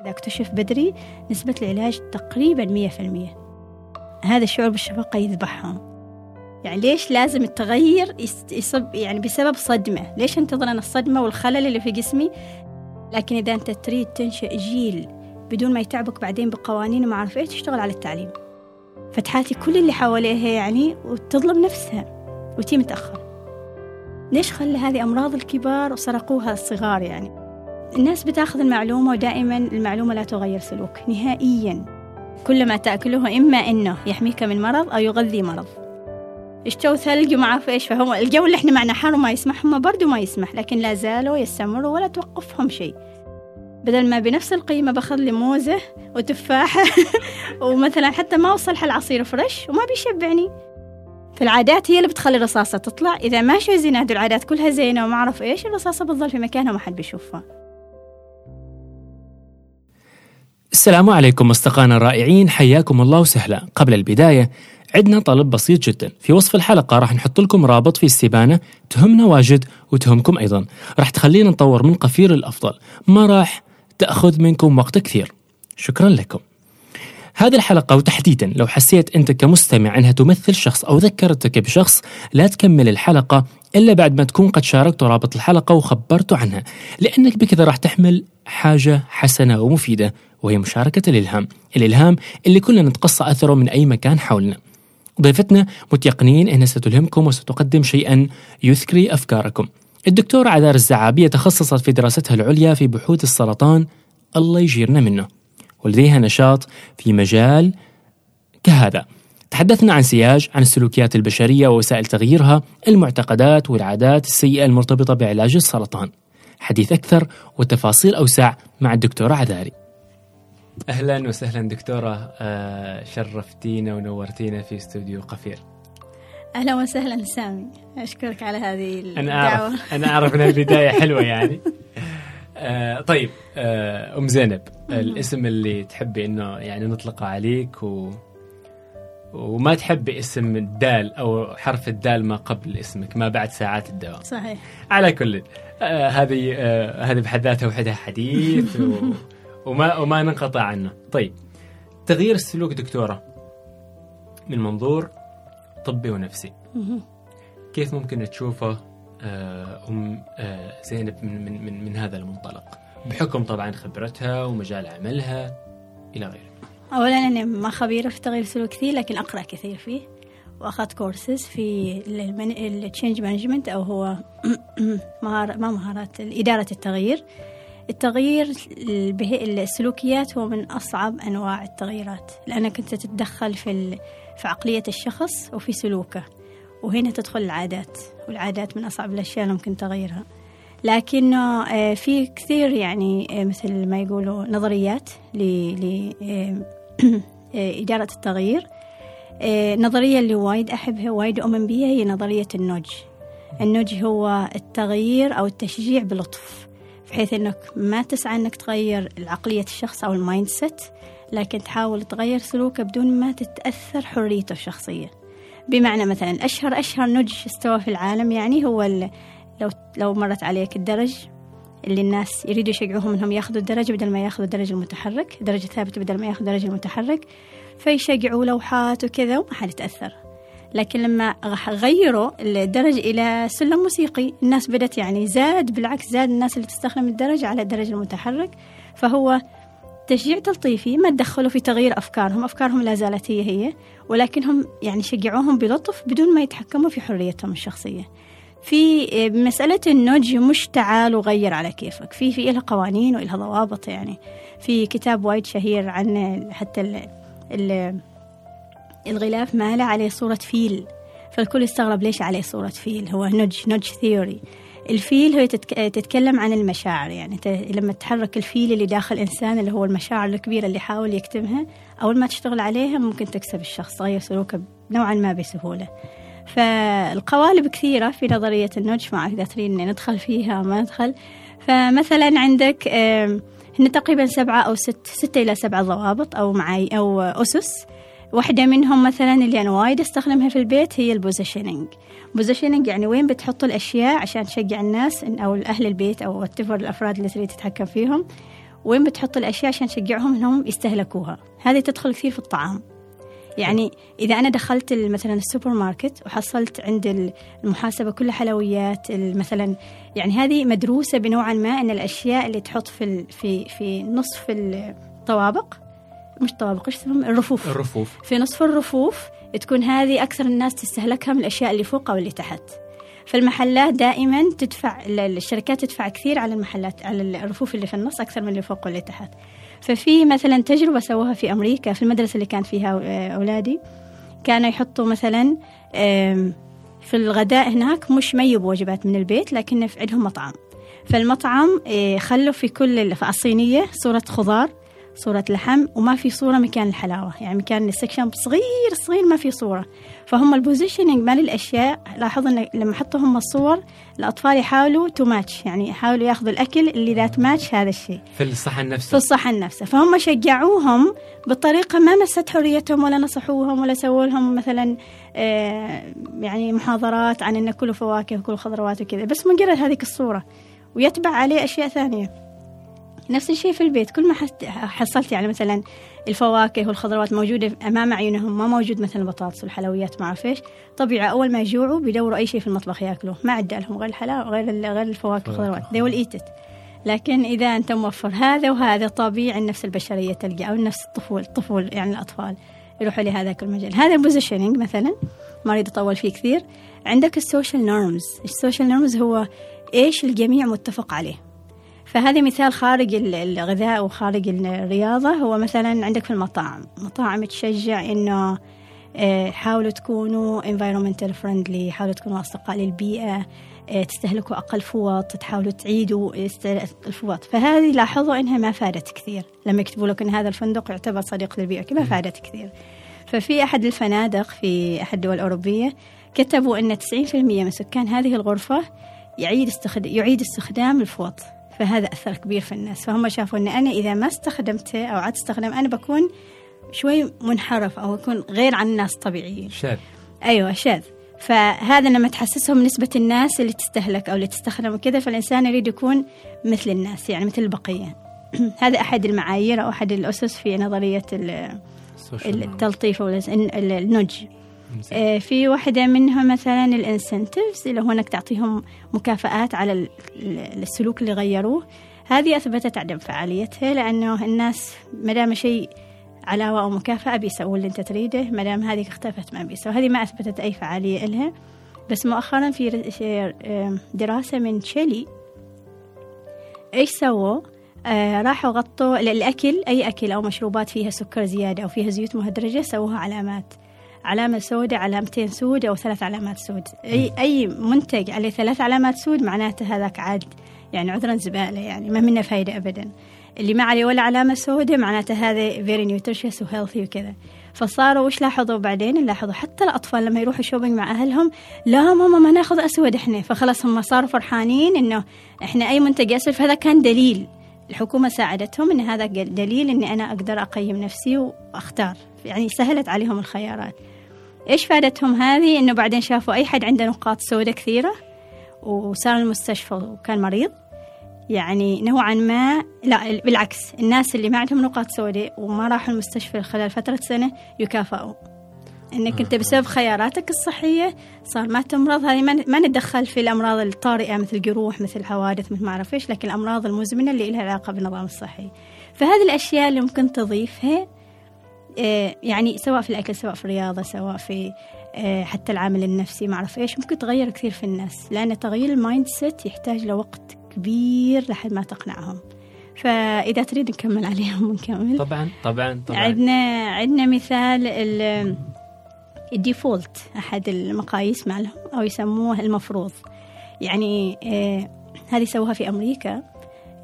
إذا اكتشف بدري نسبة العلاج تقريبا مية في المية. هذا الشعور بالشفقة يذبحهم. يعني ليش لازم التغير يصب يعني بسبب صدمة؟ ليش انتظر أنا الصدمة والخلل اللي في جسمي؟ لكن إذا أنت تريد تنشئ جيل بدون ما يتعبك بعدين بقوانين وما عارف إيش تشتغل على التعليم. فتحاتي كل اللي حواليها يعني وتظلم نفسها وتي متأخر. ليش خلى هذه أمراض الكبار وسرقوها الصغار يعني؟ الناس بتاخذ المعلومة ودائما المعلومة لا تغير سلوك نهائيا. كل ما تأكله إما إنه يحميك من مرض أو يغذي مرض. اشتوا ثلج وما عارف إيش فهم الجو اللي إحنا معنا حر وما يسمح هم برضو ما يسمح لكن لا زالوا يستمروا ولا توقفهم شيء. بدل ما بنفس القيمة باخذ لي موزة وتفاحة ومثلا حتى ما أوصل العصير فريش وما بيشبعني. فالعادات هي اللي بتخلي الرصاصة تطلع. إذا ما شو زين هذه العادات كلها زينة وما أعرف إيش الرصاصة بتظل في مكانها وما حد بيشوفها. السلام عليكم أصدقائنا الرائعين حياكم الله وسهلا. قبل البداية عندنا طلب بسيط جدا. في وصف الحلقة راح نحط لكم رابط في استبانة تهمنا واجد وتهمكم أيضا. راح تخلينا نطور من قفير الأفضل. ما راح تأخذ منكم وقت كثير. شكرا لكم. هذه الحلقة وتحديدا لو حسيت أنت كمستمع أنها تمثل شخص أو ذكرتك بشخص لا تكمل الحلقة إلا بعد ما تكون قد شاركت رابط الحلقة وخبرته عنها. لأنك بكذا راح تحمل حاجة حسنة ومفيدة. وهي مشاركة الإلهام الإلهام اللي كلنا نتقصى أثره من أي مكان حولنا. ضيفتنا متيقنين أنها ستلهمكم وستقدم شيئا يثكري أفكاركم. الدكتورة عذار الزعابية تخصصت في دراستها العليا في بحوث السرطان الله يجيرنا منه. ولديها نشاط في مجال كهذا. تحدثنا عن سياج عن السلوكيات البشرية ووسائل تغييرها المعتقدات والعادات السيئة المرتبطة بعلاج السرطان. حديث أكثر وتفاصيل أوسع مع الدكتورة عذاري. أهلا وسهلا دكتورة آه، شرفتينا ونورتينا في استوديو قفير أهلا وسهلا سامي أشكرك على هذه الدعوة. أنا أعرف أنا أعرف إن البداية حلوة يعني. آه طيب آه أم زينب الاسم اللي تحبي إنه يعني نطلقه عليك و وما تحبي اسم الدال أو حرف الدال ما قبل اسمك ما بعد ساعات الدوام صحيح. على كل آه هذه آه هذه بحد ذاتها وحدها حديث و وما وما ننقطع عنه. طيب. تغيير السلوك دكتورة. من منظور طبي ونفسي. كيف ممكن تشوفه آه، أم آه، زينب من, من من من هذا المنطلق؟ بحكم طبعا خبرتها ومجال عملها إلى غيره. اولا أنا ما خبيرة في تغيير السلوك كثير لكن أقرأ كثير فيه واخذت كورسز في ال change management أو هو مهارة ما مهارات إدارة التغيير. التغيير السلوكيات هو من أصعب أنواع التغييرات. لأنك أنت تتدخل في في عقلية الشخص وفي سلوكه وهنا تدخل العادات والعادات من أصعب الأشياء اللي ممكن تغيرها. لكنه آه، في كثير يعني آه، مثل ما يقولوا نظريات لإدارة آه، التغيير. نظرية اللي وايد أحبها وايد أؤمن بها هي نظرية النوج النوج هو التغيير أو التشجيع بلطف. بحيث إنك ما تسعى إنك تغير عقلية الشخص أو ال mindset لكن تحاول تغير سلوكه بدون ما تتأثر حريته الشخصية. بمعنى مثلا أشهر أشهر نج استوى في العالم يعني هو لو لو مرت عليك الدرج اللي الناس يريدوا يشجعوهم إنهم ياخذوا الدرج بدل ما ياخذوا الدرج المتحرك درجة ثابتة بدل ما ياخذوا الدرج المتحرك فيشجعوا لوحات وكذا وما حد يتأثر. لكن لما غيروا الدرج إلى سلم موسيقي الناس بدأت يعني زاد بالعكس زاد الناس اللي تستخدم الدرج على الدرج المتحرك. فهو تشجيع تلطيفي ما تدخلوا في تغيير أفكارهم أفكارهم لا زالت هي هي ولكنهم يعني شجعوهم بلطف بدون ما يتحكموا في حريتهم الشخصية. في مسألة النوج مش تعال وغير على كيفك. في في إلها قوانين وإلها ضوابط يعني. في كتاب وايد شهير عن حتى ال ال الغلاف ماله عليه صورة فيل. فالكل استغرب ليش عليه صورة فيل. هو nudge nudge theory الفيل هو تتكلم عن المشاعر. يعني لما تحرك الفيل اللي داخل الإنسان اللي هو المشاعر الكبيرة اللي حاول يكتمها أول ما تشتغل عليها ممكن تكسب الشخص. تغير سلوكه نوعا ما بسهولة. فالقوالب كثيرة في نظرية النج ما تريد ندخل فيها ما ندخل. فمثلا عندك هن تقريبا سبعة أو ست ستة إلى سبعة ضوابط أو معي أو أسس. واحدة منهم مثلا اللي أنا وايد أستخدمها في البيت هي ال positioning positioning يعني وين بتحط الأشياء عشان تشجع الناس أو أهل البيت أو التفر الأفراد اللي تريد تتحكم فيهم. وين بتحط الأشياء عشان تشجعهم أنهم يستهلكوها. هذه تدخل كثير في الطعام. يعني إذا أنا دخلت مثلا السوبر ماركت وحصلت عند المحاسبة كلها حلويات مثلا يعني هذه مدروسة بنوعا ما أن الأشياء اللي تحط في في في نصف الطوابق مش طوابق إيش الرفوف. الرفوف. في نصف الرفوف تكون هذه أكثر الناس تستهلكها من الأشياء اللي فوق أو اللي تحت. فالمحلات دائما تدفع الشركات تدفع كثير على المحلات على الرفوف اللي في النص أكثر من اللي فوق واللي تحت. ففي مثلا تجربة سووها في أمريكا في المدرسة اللي كان فيها أولادي كانوا يحطوا مثلا في الغداء هناك مش ما يجيبوا وجبات من البيت لكن في عندهم مطعم. فالمطعم إيه، خلوا في كل في الصينية صورة خضار صورة لحم وما في صورة مكان الحلاوة. يعني مكان ال section صغير صغير ما في صورة. فهم ال positioning مال الأشياء لاحظوا إن لما حطوا هم الصور الأطفال يحاولوا to match يعني يحاولوا ياخذوا الأكل اللي that match هذا الشيء. في الصحن نفسه. في الصحن نفسه. فهم شجعوهم بطريقة ما مست حريتهم ولا نصحوهم ولا سووا لهم مثلا آه يعني محاضرات عن أن كلوا فواكه وكلوا خضروات وكذا. بس مجرد هذيك الصورة ويتبع عليه أشياء ثانية. نفس الشيء في البيت. كل ما حصلت يعني مثلا الفواكه والخضروات موجودة أمام عيونهم ما موجود مثلا البطاطس والحلويات ما أعرف إيش طبيعي أول ما يجوعوا بيدوروا أي شيء في المطبخ يأكلوه. ما عدى لهم غير الحلاوة غير غير الفواكه والخضروات. they will eat it. لكن إذا أنت موفر هذا وهذا طبيعي النفس البشرية تلقى أو النفس الطفول الطفول يعني الأطفال يروحوا لهذاك المجال هذا positioning مثلا ما أريد أطول فيه كثير. عندك ال social norms ال social norms هو إيش الجميع متفق عليه. فهذا مثال خارج الغذاء وخارج الرياضة. هو مثلا عندك في المطاعم. مطاعم تشجع إنه آه، حاولوا تكونوا environmental friendly حاولوا تكونوا أصدقاء للبيئة آه، تستهلكوا أقل فوط تحاولوا تعيدوا الفوط فهذه لاحظوا إنها ما فادت كثير. لما يكتبوا لك إن هذا الفندق يعتبر صديق للبيئة ما فادت كثير. ففي أحد الفنادق في أحد الدول الأوروبية كتبوا أن 90% من سكان هذه الغرفة يعيد يعيد استخدام الفوط فهذا أثر كبير في الناس. فهم شافوا أن أنا إذا ما استخدمته أو عاد استخدم أنا بكون شوي منحرف أو أكون غير عن الناس الطبيعيين شاذ. أيوة شاذ. فهذا لما تحسسهم نسبة الناس اللي تستهلك أو اللي تستخدم وكذا فالإنسان يريد يكون مثل الناس يعني مثل البقية. هذا أحد المعايير أو أحد الأسس في نظرية التلطيف أو النج. في واحدة منها مثلا الإنسنتيفز اللي هو انك تعطيهم مكافآت على السلوك اللي غيروه. هذه أثبتت عدم فعاليتها لأنه الناس ما دام شيء علاوة أو مكافأة بيسووا اللي أنت تريده ما دام هذه اختفت ما بيسووا هذه ما أثبتت أي فعالية إلها. بس مؤخرا في دراسة من تشيلي. إيش سووا؟ آه راحوا غطوا الأكل أي أكل أو مشروبات فيها سكر زيادة أو فيها زيوت مهدرجة سووها علامات. علامة سوداء علامتين سود أو ثلاث علامات سود. أي أي منتج عليه ثلاث علامات سود معناته هذاك عاد يعني عذرا زبالة يعني ما منه فايدة أبدا. اللي ما عليه ولا علامة سوداء معناته هذا very nutritious و healthy وكذا فصاروا وش لاحظوا بعدين؟ لاحظوا حتى الأطفال لما يروحوا shopping مع أهلهم لا ماما ما ناخذ أسود إحنا. فخلاص هم صاروا فرحانين إنه إحنا أي منتج أسود فهذا كان دليل. الحكومة ساعدتهم إن هذا دليل إني أنا أقدر أقيم نفسي وأختار يعني سهلت عليهم الخيارات. إيش فادتهم هذه؟ إنه بعدين شافوا أي حد عنده نقاط سوداء كثيرة وصار المستشفى وكان مريض. يعني نوعا ما لا بالعكس الناس اللي ما عندهم نقاط سوداء وما راحوا المستشفى خلال فترة سنة يكافئوا إنك أنت بسبب خياراتك الصحية صار ما تمرض هذه ما نتدخل في الأمراض الطارئة مثل جروح مثل حوادث مثل ما أعرف إيش لكن الأمراض المزمنة اللي لها علاقة بالنظام الصحي. فهذه الأشياء اللي ممكن تضيفها آه، يعني سواء في الأكل سواء في الرياضة سواء في آه، حتى العامل النفسي ما أعرف إيش ممكن تغير كثير في الناس لأن تغيير ال mindset يحتاج لوقت كبير لحد ما تقنعهم. فإذا تريد نكمل عليهم نكمل طبعا طبعا طبعا. عندنا عندنا مثال ال default أحد المقاييس مالهم أو يسموه المفروض. يعني آه هذه سووها في أمريكا.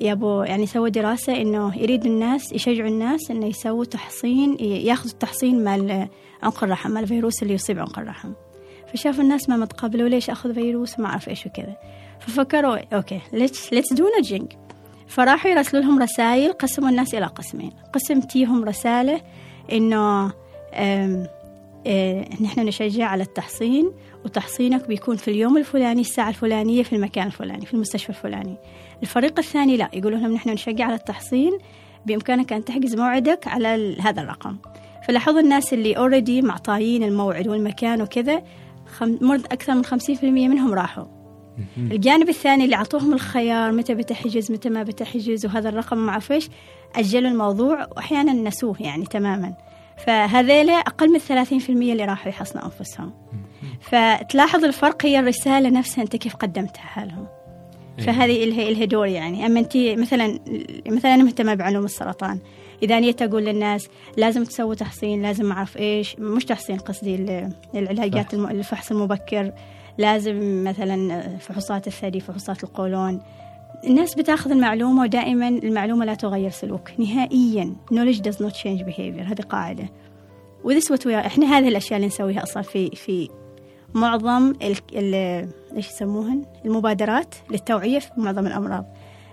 يبوا يعني سووا دراسة إنه يريد الناس يشجعوا الناس إنه يسووا تحصين ياخذوا التحصين مال عنق الرحم مال الفيروس اللي يصيب عنق الرحم. فشافوا الناس ما متقبلوا ليش أخذ فيروس؟ وما أعرف إيش وكذا. ففكروا okay let's let's do nudging فراحوا يرسلوا لهم رسائل قسموا الناس إلى قسمين. قسم تيهم رسالة إنه إيه نحن نشجع على التحصين وتحصينك بيكون في اليوم الفلاني الساعة الفلانية في المكان الفلاني في المستشفى الفلاني. الفريق الثاني لا يقولون لهم نحن نشجع على التحصين بإمكانك أن تحجز موعدك على هذا الرقم. فلاحظوا الناس اللي اوريدي معطايين الموعد والمكان وكذا خم... أكثر من 50% منهم راحوا. الجانب الثاني اللي أعطوهم الخيار متى بتحجز متى ما بتحجز وهذا الرقم ما أعرف إيش أجلوا الموضوع وأحيانا نسوه يعني تماما. فهذيلا أقل من 30% اللي راحوا يحصنوا أنفسهم. فتلاحظ الفرق هي الرسالة نفسها أنت كيف قدمتها لهم فهذه اللي هي اللي هي دور يعني. أما انت مثلا مثلا أنا مهتمة بعلوم السرطان. إذا اني أقول للناس لازم تسووا تحصين لازم ما أعرف إيش مش تحصين قصدي ال- العلاجات الم- الفحص المبكر. لازم مثلا فحوصات الثدي فحوصات القولون. الناس بتأخذ المعلومة ودائما المعلومة لا تغير سلوك. نهائيا knowledge does not change behavior. هذه قاعدة. وذس وات إحنا هذه الأشياء اللي نسويها أصلا في في معظم ال ال إيش يسموهن؟ المبادرات للتوعية في معظم الأمراض.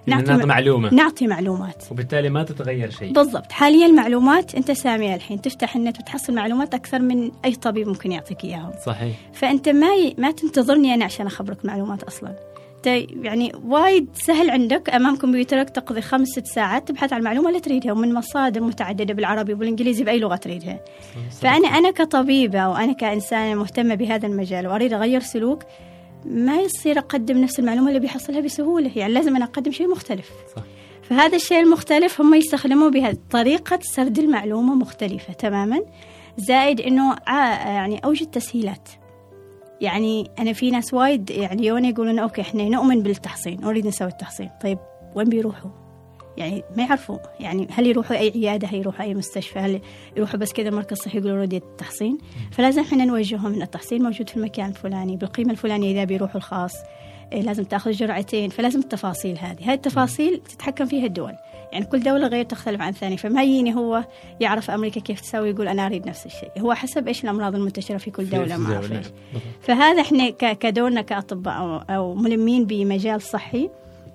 نعطي مع- معلومة. نعطي معلومات. وبالتالي ما تتغير شيء. بالضبط. حاليا المعلومات أنت ساميها الحين. تفتح النت وتحصل معلومات أكثر من أي طبيب ممكن يعطيك اياها صحيح. فأنت ما ي... ما تنتظرني أنا عشان أخبرك معلومات أصلا. انت يعني وايد سهل عندك أمام كمبيوترك تقضي خمس ست ساعات تبحث عن المعلومه اللي تريدها ومن مصادر متعددة بالعربي وبالإنجليزي بأي لغة تريدها. فأنا أنا كطبيبة وأنا كإنسانة مهتمة بهذا المجال وأريد أغير سلوك ما يصير أقدم نفس المعلومة اللي بيحصلها بسهولة يعني لازم أنا أقدم شيء مختلف. صح. فهذا الشيء المختلف هم يستخدموا بها طريقة سرد المعلومة مختلفة تماما زائد إنه ع- يعني أوجد تسهيلات. يعني أنا في ناس وايد يعني يوني يقولون أوكي إحنا نؤمن بالتحصين نريد نسوي التحصين. طيب وين بيروحوا؟ يعني ما يعرفوا. يعني هل يروحوا أي عيادة هل يروحوا أي مستشفى هل يروحوا بس كذا مركز صحي يقولوا نريد التحصين؟ فلازم إحنا نوجههم إن التحصين موجود في المكان الفلاني بالقيمة الفلانية إذا بيروحوا الخاص. لازم تاخذ جرعتين فلازم التفاصيل هذه. هاي التفاصيل تتحكم فيها الدول. يعني كل دولة غير تختلف عن الثانية. فما يجيني هو يعرف أمريكا كيف تسوي يقول أنا أريد نفس الشيء. هو حسب إيش الأمراض المنتشرة في كل دولة ما أعرف إيش. فهذا إحنا ك- كدورنا كأطباء أو, أو ملمين بمجال صحي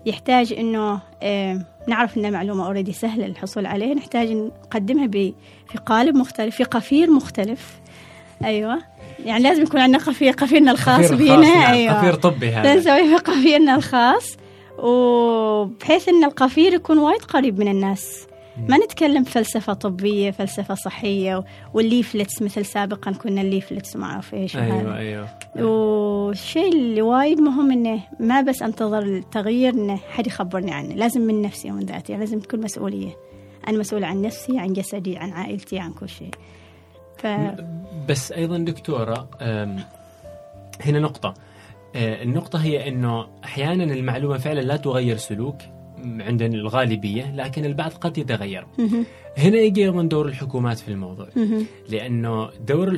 يحتاج إنه آه، نعرف إن معلومة already سهلة الحصول عليها. نحتاج نقدمها في قالب مختلف في قفير مختلف. أيوه. يعني لازم يكون عندنا قفير قفيرنا الخاص قفير بينا نعم. أيوه. قفير طبي هذا. نسوي في قفيرنا الخاص وبحيث إن القفير يكون وايد قريب من الناس. ما نتكلم فلسفة طبية فلسفة صحية وال leaflets مثل سابقا كنا ال leaflets وما إيش وهذا. أيوه أيوه. والشيء اللي وايد مهم إنه ما بس أنتظر التغيير إنه حد يخبرني عنه. لازم من نفسي ومن ذاتي يعني لازم تكون مسؤولية. أنا مسؤولة عن نفسي عن جسدي عن عائلتي عن كل شيء. ف بس أيضا دكتورة هنا نقطة أه، النقطة هي إنه أحيانا المعلومة فعلا لا تغير سلوك عند الغالبية لكن البعض قد يتغير. هنا يجي أيضا دور الحكومات في الموضوع. لأنه دور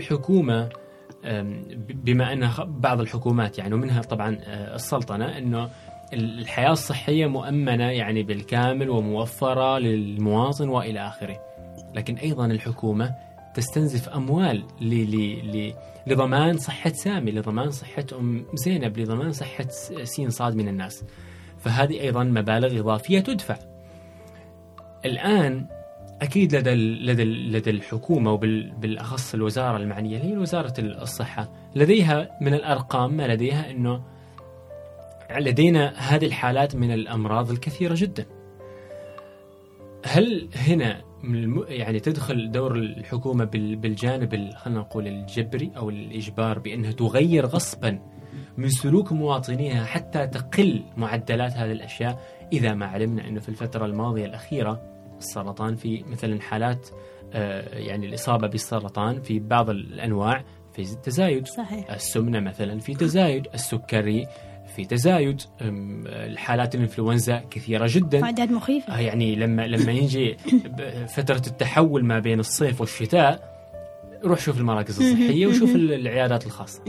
ب- بما أن بعض الحكومات يعني ومنها طبعا أه، السلطنة إنه ال- الحياة الصحية مؤمنة يعني بالكامل وموفرة للمواطن وإلى آخره. لكن أيضا الحكومة تستنزف أموال ل ل ل لضمان صحة سامي، لضمان صحة أم زينب، لضمان صحة سين صاد من الناس. فهذه أيضا مبالغ إضافية تدفع. الآن أكيد لدى لدى لدى الحكومة وبالاخص الوزارة المعنية اللي هي وزارة الصحة، لديها من الأرقام ما لديها إنه لدينا هذه الحالات من الأمراض الكثيرة جدا. هل هنا من الم... يعني تدخل دور الحكومة بال... بالجانب ال... خلينا نقول الجبري أو الإجبار بأنها تغير غصبا من سلوك مواطنيها حتى تقل معدلات هذه الأشياء. إذا ما علمنا أنه في الفترة الماضية الأخيرة السرطان في مثلا حالات آه يعني الإصابة بالسرطان في بعض الأنواع في تزايد. صحيح. السمنة مثلا في تزايد. السكري في تزايد الحالات الإنفلونزا كثيرة جدا. اعداد مخيفة. آه يعني لما لما يجي فترة التحول ما بين الصيف والشتاء روح شوف المراكز الصحية وشوف ال- العيادات الخاصة.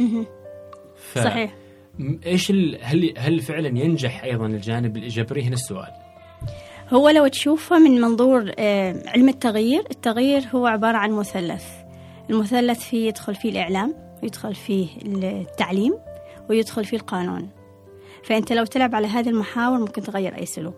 ف... صحيح. إيش ال... هل هل فعلا ينجح أيضا الجانب الإيجابي؟ هنا السؤال. هو لو تشوفه من منظور آه، علم التغيير التغيير هو عبارة عن مثلث. المثلث فيه يدخل فيه الإعلام ويدخل فيه التعليم ويدخل فيه القانون. فأنت لو تلعب على هذه المحاور ممكن تغير أي سلوك.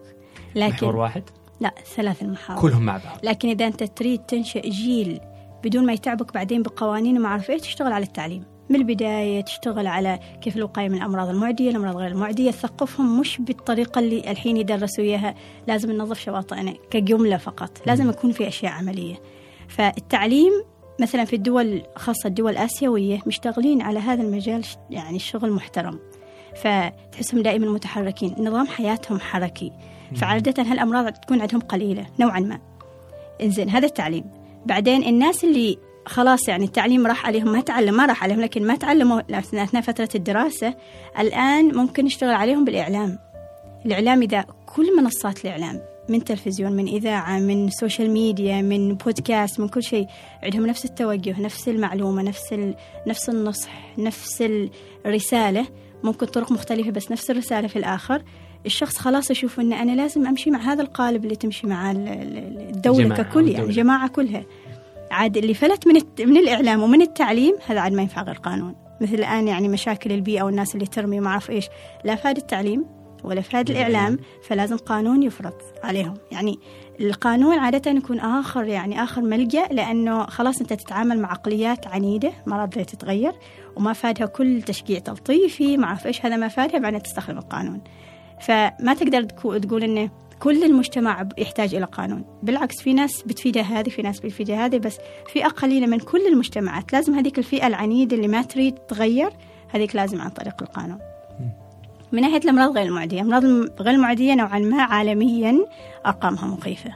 محور لكن واحد؟ لا ثلاث المحاور. كلهم مع بعض. لكن إذا أنت تريد تنشئ جيل بدون ما يتعبك بعدين بقوانين وما أعرف إيه تشتغل على التعليم. من البداية تشتغل على كيف الوقاية من الأمراض المعدية الأمراض غير المعدية تثقفهم مش بالطريقة اللي الحين يدرسوا إياها. لازم ننظف شواطئنا كجملة فقط. لازم يكون في أشياء عملية. فالتعليم مثلا في الدول خاصة الدول الآسيوية مشتغلين على هذا المجال يعني الشغل محترم. فتحسهم دائما متحركين. نظام حياتهم حركي. فعادة هالأمراض تكون عندهم قليلة نوعا ما. إنزين هذا التعليم. بعدين الناس اللي خلاص يعني التعليم راح عليهم ما تعلم ما راح عليهم لكن ما تعلموا أثناء فترة الدراسة الآن ممكن نشتغل عليهم بالإعلام. الإعلام إذا كل منصات الإعلام من تلفزيون من إذاعة من social media من بودكاست من كل شيء عندهم نفس التوجه نفس المعلومة نفس نفس النصح نفس الرسالة. ممكن طرق مختلفة بس نفس الرسالة في الآخر. الشخص خلاص يشوف أن أنا لازم أمشي مع هذا القالب اللي تمشي مع الدولة ككل يعني الجماعة كلها. عاد اللي فلت من من الإعلام ومن التعليم هذا عاد ما ينفع غير قانون. مثل الآن يعني مشاكل البيئة والناس اللي ترمي ما أعرف إيش. لا فاد التعليم ولا فاد الإعلام فلازم قانون يفرض عليهم. يعني القانون عادة يكون آخر يعني آخر ملجأ لأنه خلاص أنت تتعامل مع عقليات عنيدة ما راضية تتغير وما فادها كل تشجيع تلطيفي ما أعرف إيش هذا ما فادها بعدين تستخدم القانون. فما تقدر تقول إنه كل المجتمع يحتاج إلى قانون. بالعكس في ناس بتفيدها هذه في ناس بتفيدها هذه بس فئة قليلة من كل المجتمعات. لازم هذيك الفئة العنيدة اللي ما تريد تغير هذيك لازم عن طريق القانون. من ناحية الأمراض غير المعدية. الأمراض غير المعدية نوعا ما عالميا أرقامها مخيفة.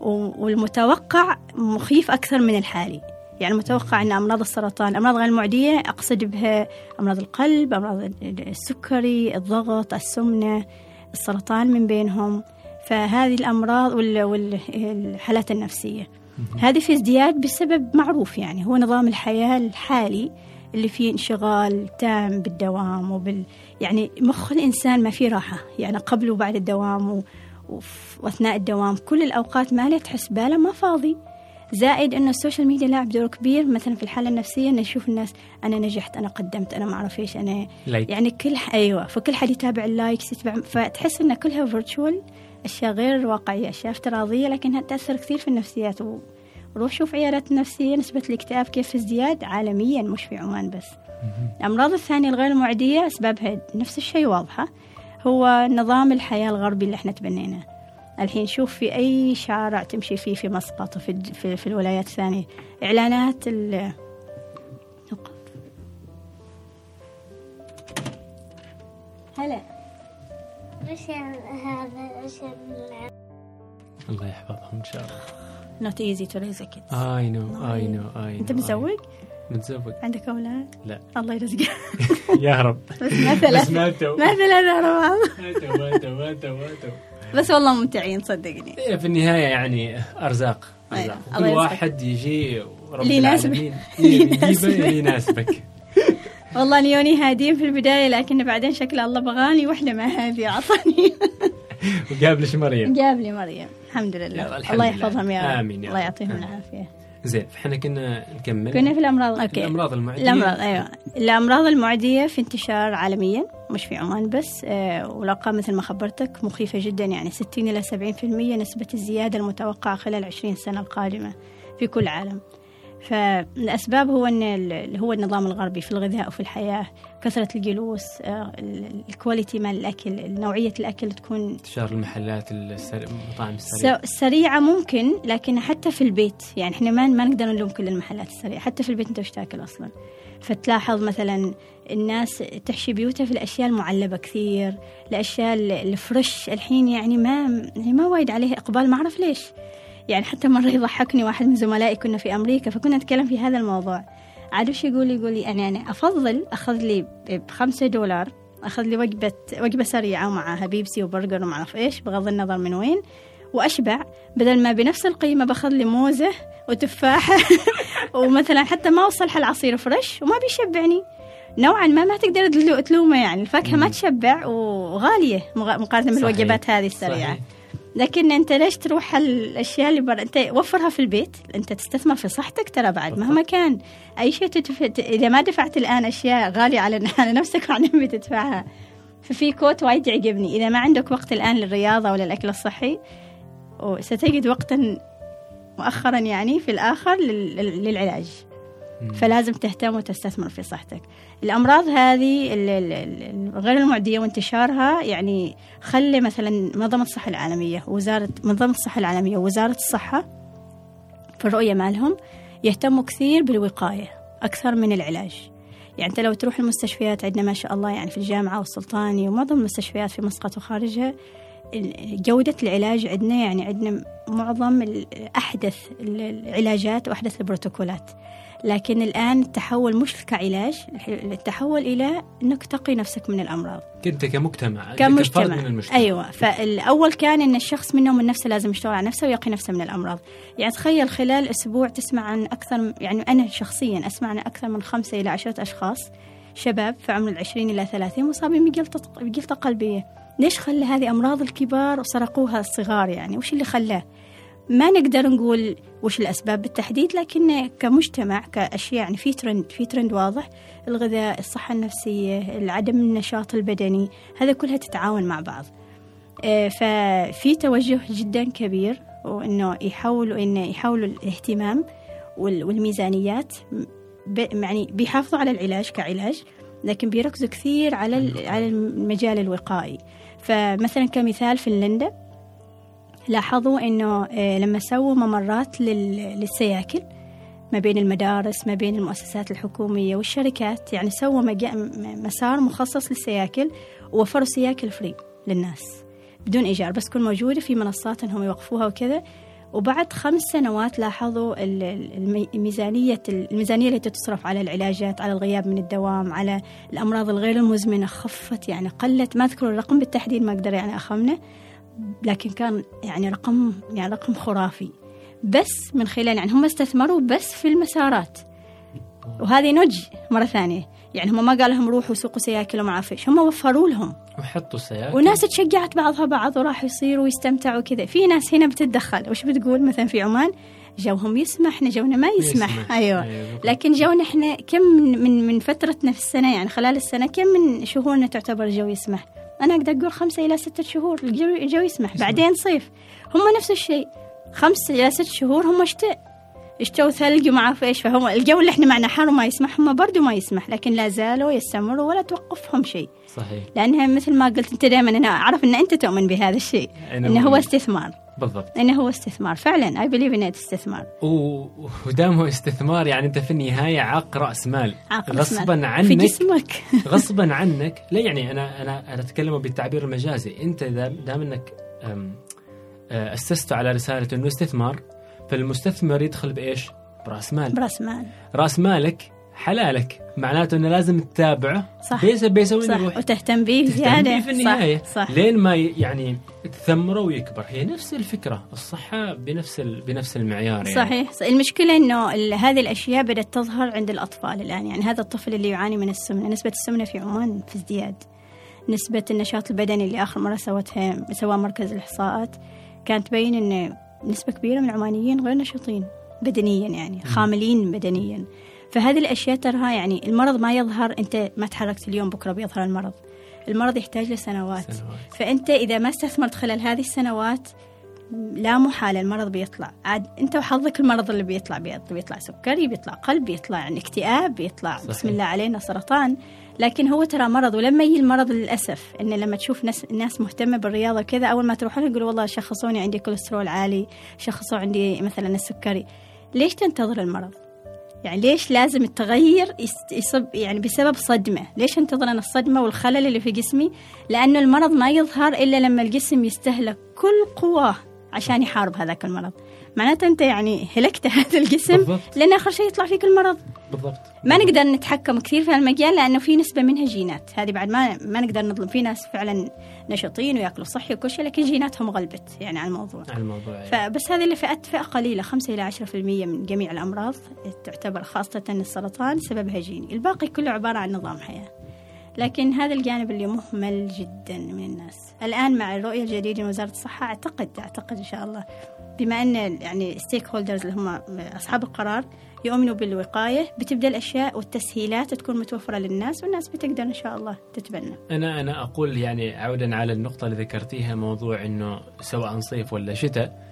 والمتوقع مخيف أكثر من الحالي. يعني متوقع أن أمراض السرطان الأمراض غير المعدية أقصد بها أمراض القلب أمراض السكري الضغط السمنة السرطان من بينهم. فهذه الأمراض والحالات النفسية. هذه في ازدياد بسبب معروف يعني هو نظام الحياة الحالي اللي فيه انشغال تام بالدوام وبال يعني مخ الإنسان ما فيه راحة. يعني قبل وبعد الدوام و... وأثناء الدوام كل الأوقات ما له تحس باله ما فاضي. زائد إنه ال social media لاعب دور كبير مثلا في الحالة النفسية إنه نشوف الناس أنا نجحت أنا قدمت أنا ما أعرف إيش أنا like. يعني كل أيوه فكل حد يتابع ال likes يتابع فتحس انها كلها virtual أشياء غير واقعية أشياء افتراضية لكنها تأثر كثير في النفسيات. وروح شوف عيادات النفسيه نسبة الاكتئاب كيف في ازدياد؟ عالميا مش في عمان بس. الأمراض الثانية الغير معديه أسبابها نفس الشيء واضحة هو نظام الحياة الغربي اللي إحنا تبنيناه. الحين شوف في أي شارع تمشي فيه في مسقط وفي في, في الولايات الثانية. إعلانات ال هلا. وش هذا؟ وش الله يحفظهم إن شاء الله. Not easy to raise a kid I know I know I know انت متزوج؟ متزوج. عندك أولاد؟ لا. الله يرزقك. يا رب. بس ما ثلاث. ما ثلاث ورا بعض بس والله ممتعين صدقني. إيه في النهاية يعني أرزاق. أرزاق. كل واحد يجي اللي يناسبك اللي يناسبك. والله نيوني هادين في البداية لكن بعدين شكل الله بغاني وحده ما هذه اعطاني وقابلش مريم. قابلي مريم. الحمد لله. الله يحفظهم يا رب. آمين يا الله يعطيهم العافية. زين إحنا كنا نكمل. كنا في الأمراض. أوكي. الأمراض المعدية. الأمراض أيوه. الأمراض المعدية في انتشار عالميا مش في عمان بس آه والارقام مثل ما خبرتك مخيفة جدا يعني 60 إلى 70% نسبة الزيادة المتوقعة خلال 20 سنة القادمة في كل العالم فالأسباب هو أن هو النظام الغربي في الغذاء وفي الحياة كثرة الجلوس آه، ال quality مال الأكل نوعية الأكل تكون انتشار المحلات المطاعم السريعة السريعة ممكن لكن حتى في البيت يعني إحنا ما ما نقدر نلوم كل المحلات السريعة. حتى في البيت أنت وش تأكل أصلا؟ فتلاحظ مثلا الناس تحشي بيوتها في الأشياء المعلبة كثير الأشياء ال fresh الحين يعني ما يعني ما وايد عليها إقبال ما أعرف ليش. يعني حتى مرة يضحكني واحد من زملائي كنا في أمريكا فكنا نتكلم في هذا الموضوع. عاد وش يقول؟ يقول لي أنا يعني أفضل أخذ لي بخمسة دولار أخذ لي وجبة وجبة سريعة ومعها بيبسي وبرجر وما أعرف إيش بغض النظر من وين وأشبع. بدل ما بنفس القيمة بأخذ لي موزة وتفاحة ومثلا حتى ما وصل العصير fresh وما بيشبعني. نوعا ما ما تقدر تلومه يعني الفاكهة ما تشبع وغالية مقارنة بالوجبات هذه السريعة. صحيح. لكن أنت ليش تروح الأشياء اللي برا؟ أنت وفرها في البيت أنت تستثمر في صحتك ترى بعد مهما كان. أي شيء تدف... إذا ما دفعت الآن أشياء غالية على على نفسك وعلى بتدفعها ففي كوت وايد يعجبني. إذا ما عندك وقت الآن للرياضة ولا الأكل الصحي ستجد وقتا مؤخرا يعني في الآخر للعلاج. فلازم تهتم وتستثمر في صحتك. الأمراض هذه غير المعدية وانتشارها يعني خلي مثلا منظمة الصحة العالمية وزارة منظمة الصحة العالمية ووزارة الصحة في الرؤية مالهم يهتموا كثير بالوقاية أكثر من العلاج. يعني أنت لو تروح المستشفيات عندنا ما شاء الله يعني في الجامعة والسلطاني ومعظم المستشفيات في مسقط وخارجها جودة العلاج عندنا يعني عندنا معظم أحدث ال- العلاجات وأحدث البروتوكولات. لكن الآن التحول مش كعلاج التحول إلى أنك تقي نفسك من الأمراض. كنت كمجتمع كفرد كمجتمع. من المجتمع. أيوه. فالأول كان إن الشخص منه من نفسه لازم يشتغل على نفسه ويقي نفسه من الأمراض. يعني تخيل خلال أسبوع تسمع عن أكثر يعني أنا شخصيا أسمع عن أكثر من خمسة إلى عشرة أشخاص شباب في عمر العشرين إلى ثلاثين مصابين بجلطة قلبية. ليش خلى هذه أمراض الكبار وسرقوها الصغار يعني؟ وش اللي خلاه؟ ما نقدر نقول وش الأسباب بالتحديد لكن كمجتمع كأشياء يعني في ترند في ترند واضح الغذاء الصحة النفسية عدم النشاط البدني هذا كلها تتعاون مع بعض. آه، ففي توجه جدا كبير وإنه يحاولوا انه يحاولوا الاهتمام وال- والميزانيات يعني بيحافظوا على العلاج كعلاج لكن بيركزوا كثير على على المجال الوقائي. فمثلا كمثال فنلندا. لاحظوا إنه آه، لما سووا ممرات لل- للسياكل ما بين المدارس ما بين المؤسسات الحكومية والشركات يعني سووا مسار مخصص للسياكل ووفروا سياكل فري للناس بدون إيجار بس تكون موجودة في منصات إنهم يوقفوها وكذا. وبعد خمس سنوات لاحظوا ال- ال- المي- الميزانية الميزانية التي تصرف على العلاجات على الغياب من الدوام على الأمراض الغير المزمنة خفت يعني قلت ما أذكر الرقم بالتحديد ما أقدر يعني أخمنه. لكن كان يعني رقم يعني رقم خرافي. بس من خلال يعني هم استثمروا بس في المسارات. وهذه نج مرة ثانية. يعني هم ما قال لهم روحوا سوقوا سياكل وما اعرف إيش. هم وفروا لهم. وحطوا سياكل. وناس تشجعت بعضها بعض وراحوا يصيروا ويستمتعوا كذا في ناس هنا بتتدخل. وش بتقول مثلا في عمان؟ جوهم يسمح إحنا جونا ما يسمح, يسمح. أيوه. أيوة، بالضبط. لكن جونا إحنا كم من من, من فترتنا في السنة يعني خلال السنة كم من شهورنا تعتبر الجو يسمح؟ أنا أقدر أقول خمسة إلى ستة شهور الجو, يسمح. بعدين صيف. هم نفس الشيء. خمس إلى ست شهور هم شتاء اشتوا ثلج وما أعرف إيش. فهم الجو اللي إحنا معنا حر وما يسمح هم برضو ما يسمح. لكن لا زالوا يستمروا ولا توقفهم شيء. صحيح. لأنها مثل ما قلت أنت دائما أنا أعرف إن أنت تؤمن بهذا الشيء إنه هو. استثمار. بالضبط. إنه هو استثمار. فعلا اي بليف انه استثمار. ودام هو استثمار يعني أنت في النمايه عاق رأس مال. اسمه. غصبا في عنك جسمك. غصبا عنك. لا يعني أنا أنا أنا أتكلم بالتعبير المجازي. أنت دام, دام إنك أسست على رسالة إنه استثمار فالمستثمر يدخل بإيش؟ برأس مال. برأس مال. رأس مالك حلالك. معناته إنه لازم تتابعه. صح. بيس- بيسوي صح. يروح. وتهتم به زياده به في النهاية. صح, صح. لين ما يعني تثمره ويكبر. هي نفس الفكرة. الصحة بنفس. بنفس المعيار يعني. صحيح. المشكلة إنه هذه الأشياء بدأت تظهر عند الأطفال الآن. يعني هذا الطفل اللي يعاني من السمنة. نسبة السمنة في عمان في ازدياد. نسبة النشاط البدني اللي آخر مرة سوتها سواه مركز الإحصاءات كانت تبين إن نسبة كبيرة من العمانيين غير نشيطين بدنيا يعني خاملين بدنيا. فهذه الأشياء تراها يعني المرض ما يظهر أنت ما تحركت اليوم بكرة بيظهر المرض. المرض يحتاج لسنوات. سنوات. فأنت إذا ما استثمرت خلال هذه السنوات لا محالة المرض بيطلع. عاد أنت وحظك المرض اللي بيطلع بيطلع, سكري بيطلع قلب بيطلع يعني اكتئاب بيطلع صحيح. بسم الله علينا سرطان. لكن هو ترى مرض ولما يجي المرض للأسف إن لما تشوف ناس الناس مهتمة بالرياضة كذا أول ما تروح لهم يقولوا والله شخصوني عندي كوليسترول عالي شخصوا عندي مثلا السكري. ليش تنتظر المرض؟ يعني ليش لازم التغير يصب يعني بسبب صدمة؟ ليش انتظر أنا الصدمة والخلل اللي في جسمي؟ لأنه المرض ما يظهر إلا لما الجسم يستهلك كل قواه عشان يحارب هذاك المرض. معناته أنت يعني هلكت هذا الجسم بالضبط. لأن آخر شيء يطلع فيك المرض. بالضبط. ما نقدر نتحكم كثير في هالمجال لأنه في نسبة منها جينات هذه بعد ما ما نقدر نظلم. في ناس فعلا نشيطين وياكلوا صحي وكل شيء لكن جيناتهم غلبت يعني على الموضوع. على الموضوع يعني. فبس هذه اللي فئات فئة قليلة 5 إلى 10% من جميع الأمراض تعتبر خاصة السرطان سببها جيني. الباقي كله عبارة عن نظام حياة. لكن هذا الجانب اللي مهمل جدا من الناس. الآن مع الرؤية الجديدة من وزارة الصحة أعتقد أعتقد إن شاء الله بما أن يعني ستيك هولدرز اللي هم أصحاب القرار يؤمنوا بالوقاية بتبدأ الأشياء والتسهيلات تكون متوفرة للناس والناس بتقدر إن شاء الله تتبنى أنا أنا أقول يعني عودا على النقطة اللي ذكرتيها موضوع إنه سواء صيف ولا شتاء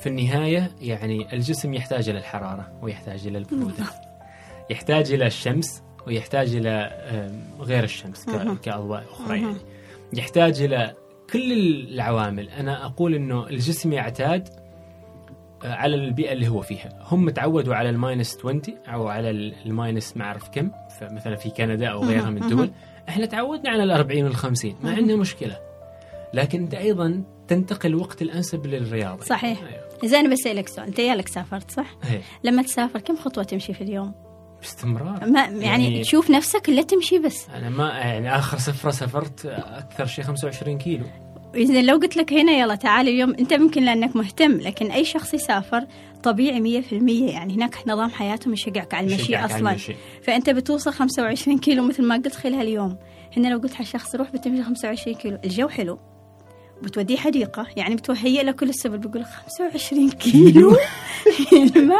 في النهاية يعني الجسم يحتاج إلى الحرارة ويحتاج إلى البرودة يحتاج إلى الشمس ويحتاج إلى غير الشمس. كأضواء أخرى. يعني يحتاج إلى كل العوامل أنا أقول إنه الجسم يعتاد آه، على البيئة اللي هو فيها هم تعودوا على ال minus 20 أو على ال- ال minus ما أعرف كم مثلا في كندا أو غيرها من. الدول إحنا تعودنا على ال 40 وال 50 ما. عندنا مشكلة لكن أنت أيضا تنتقل الوقت الأنسب للرياضة صحيح. أيوة. زين أنا بسألك سؤال أنت يالك سافرت صح؟ هي. لما تسافر كم خطوة تمشي في اليوم؟ باستمرار. ما يعني, يعني- تشوف نفسك إلا تمشي بس. أنا ما يعني آخر سفرة سافرت أكثر شيء 25 كيلو. إذا لو قلت لك هنا يلا تعال اليوم أنت ممكن لأنك مهتم لكن أي شخص يسافر طبيعي مية في المية. يعني هناك نظام حياتهم يشجعك على المشي يشجعك على المشي. فأنت بتوصل 25 كيلو مثل ما قلت خلال اليوم. هنا لو قلت حق شخص روح بتمشي 25 كيلو. الجو حلو. بتوديه حديقة. يعني بتهيئ له كل السبل بيقول لك 25 كيلو؟ يعني ما.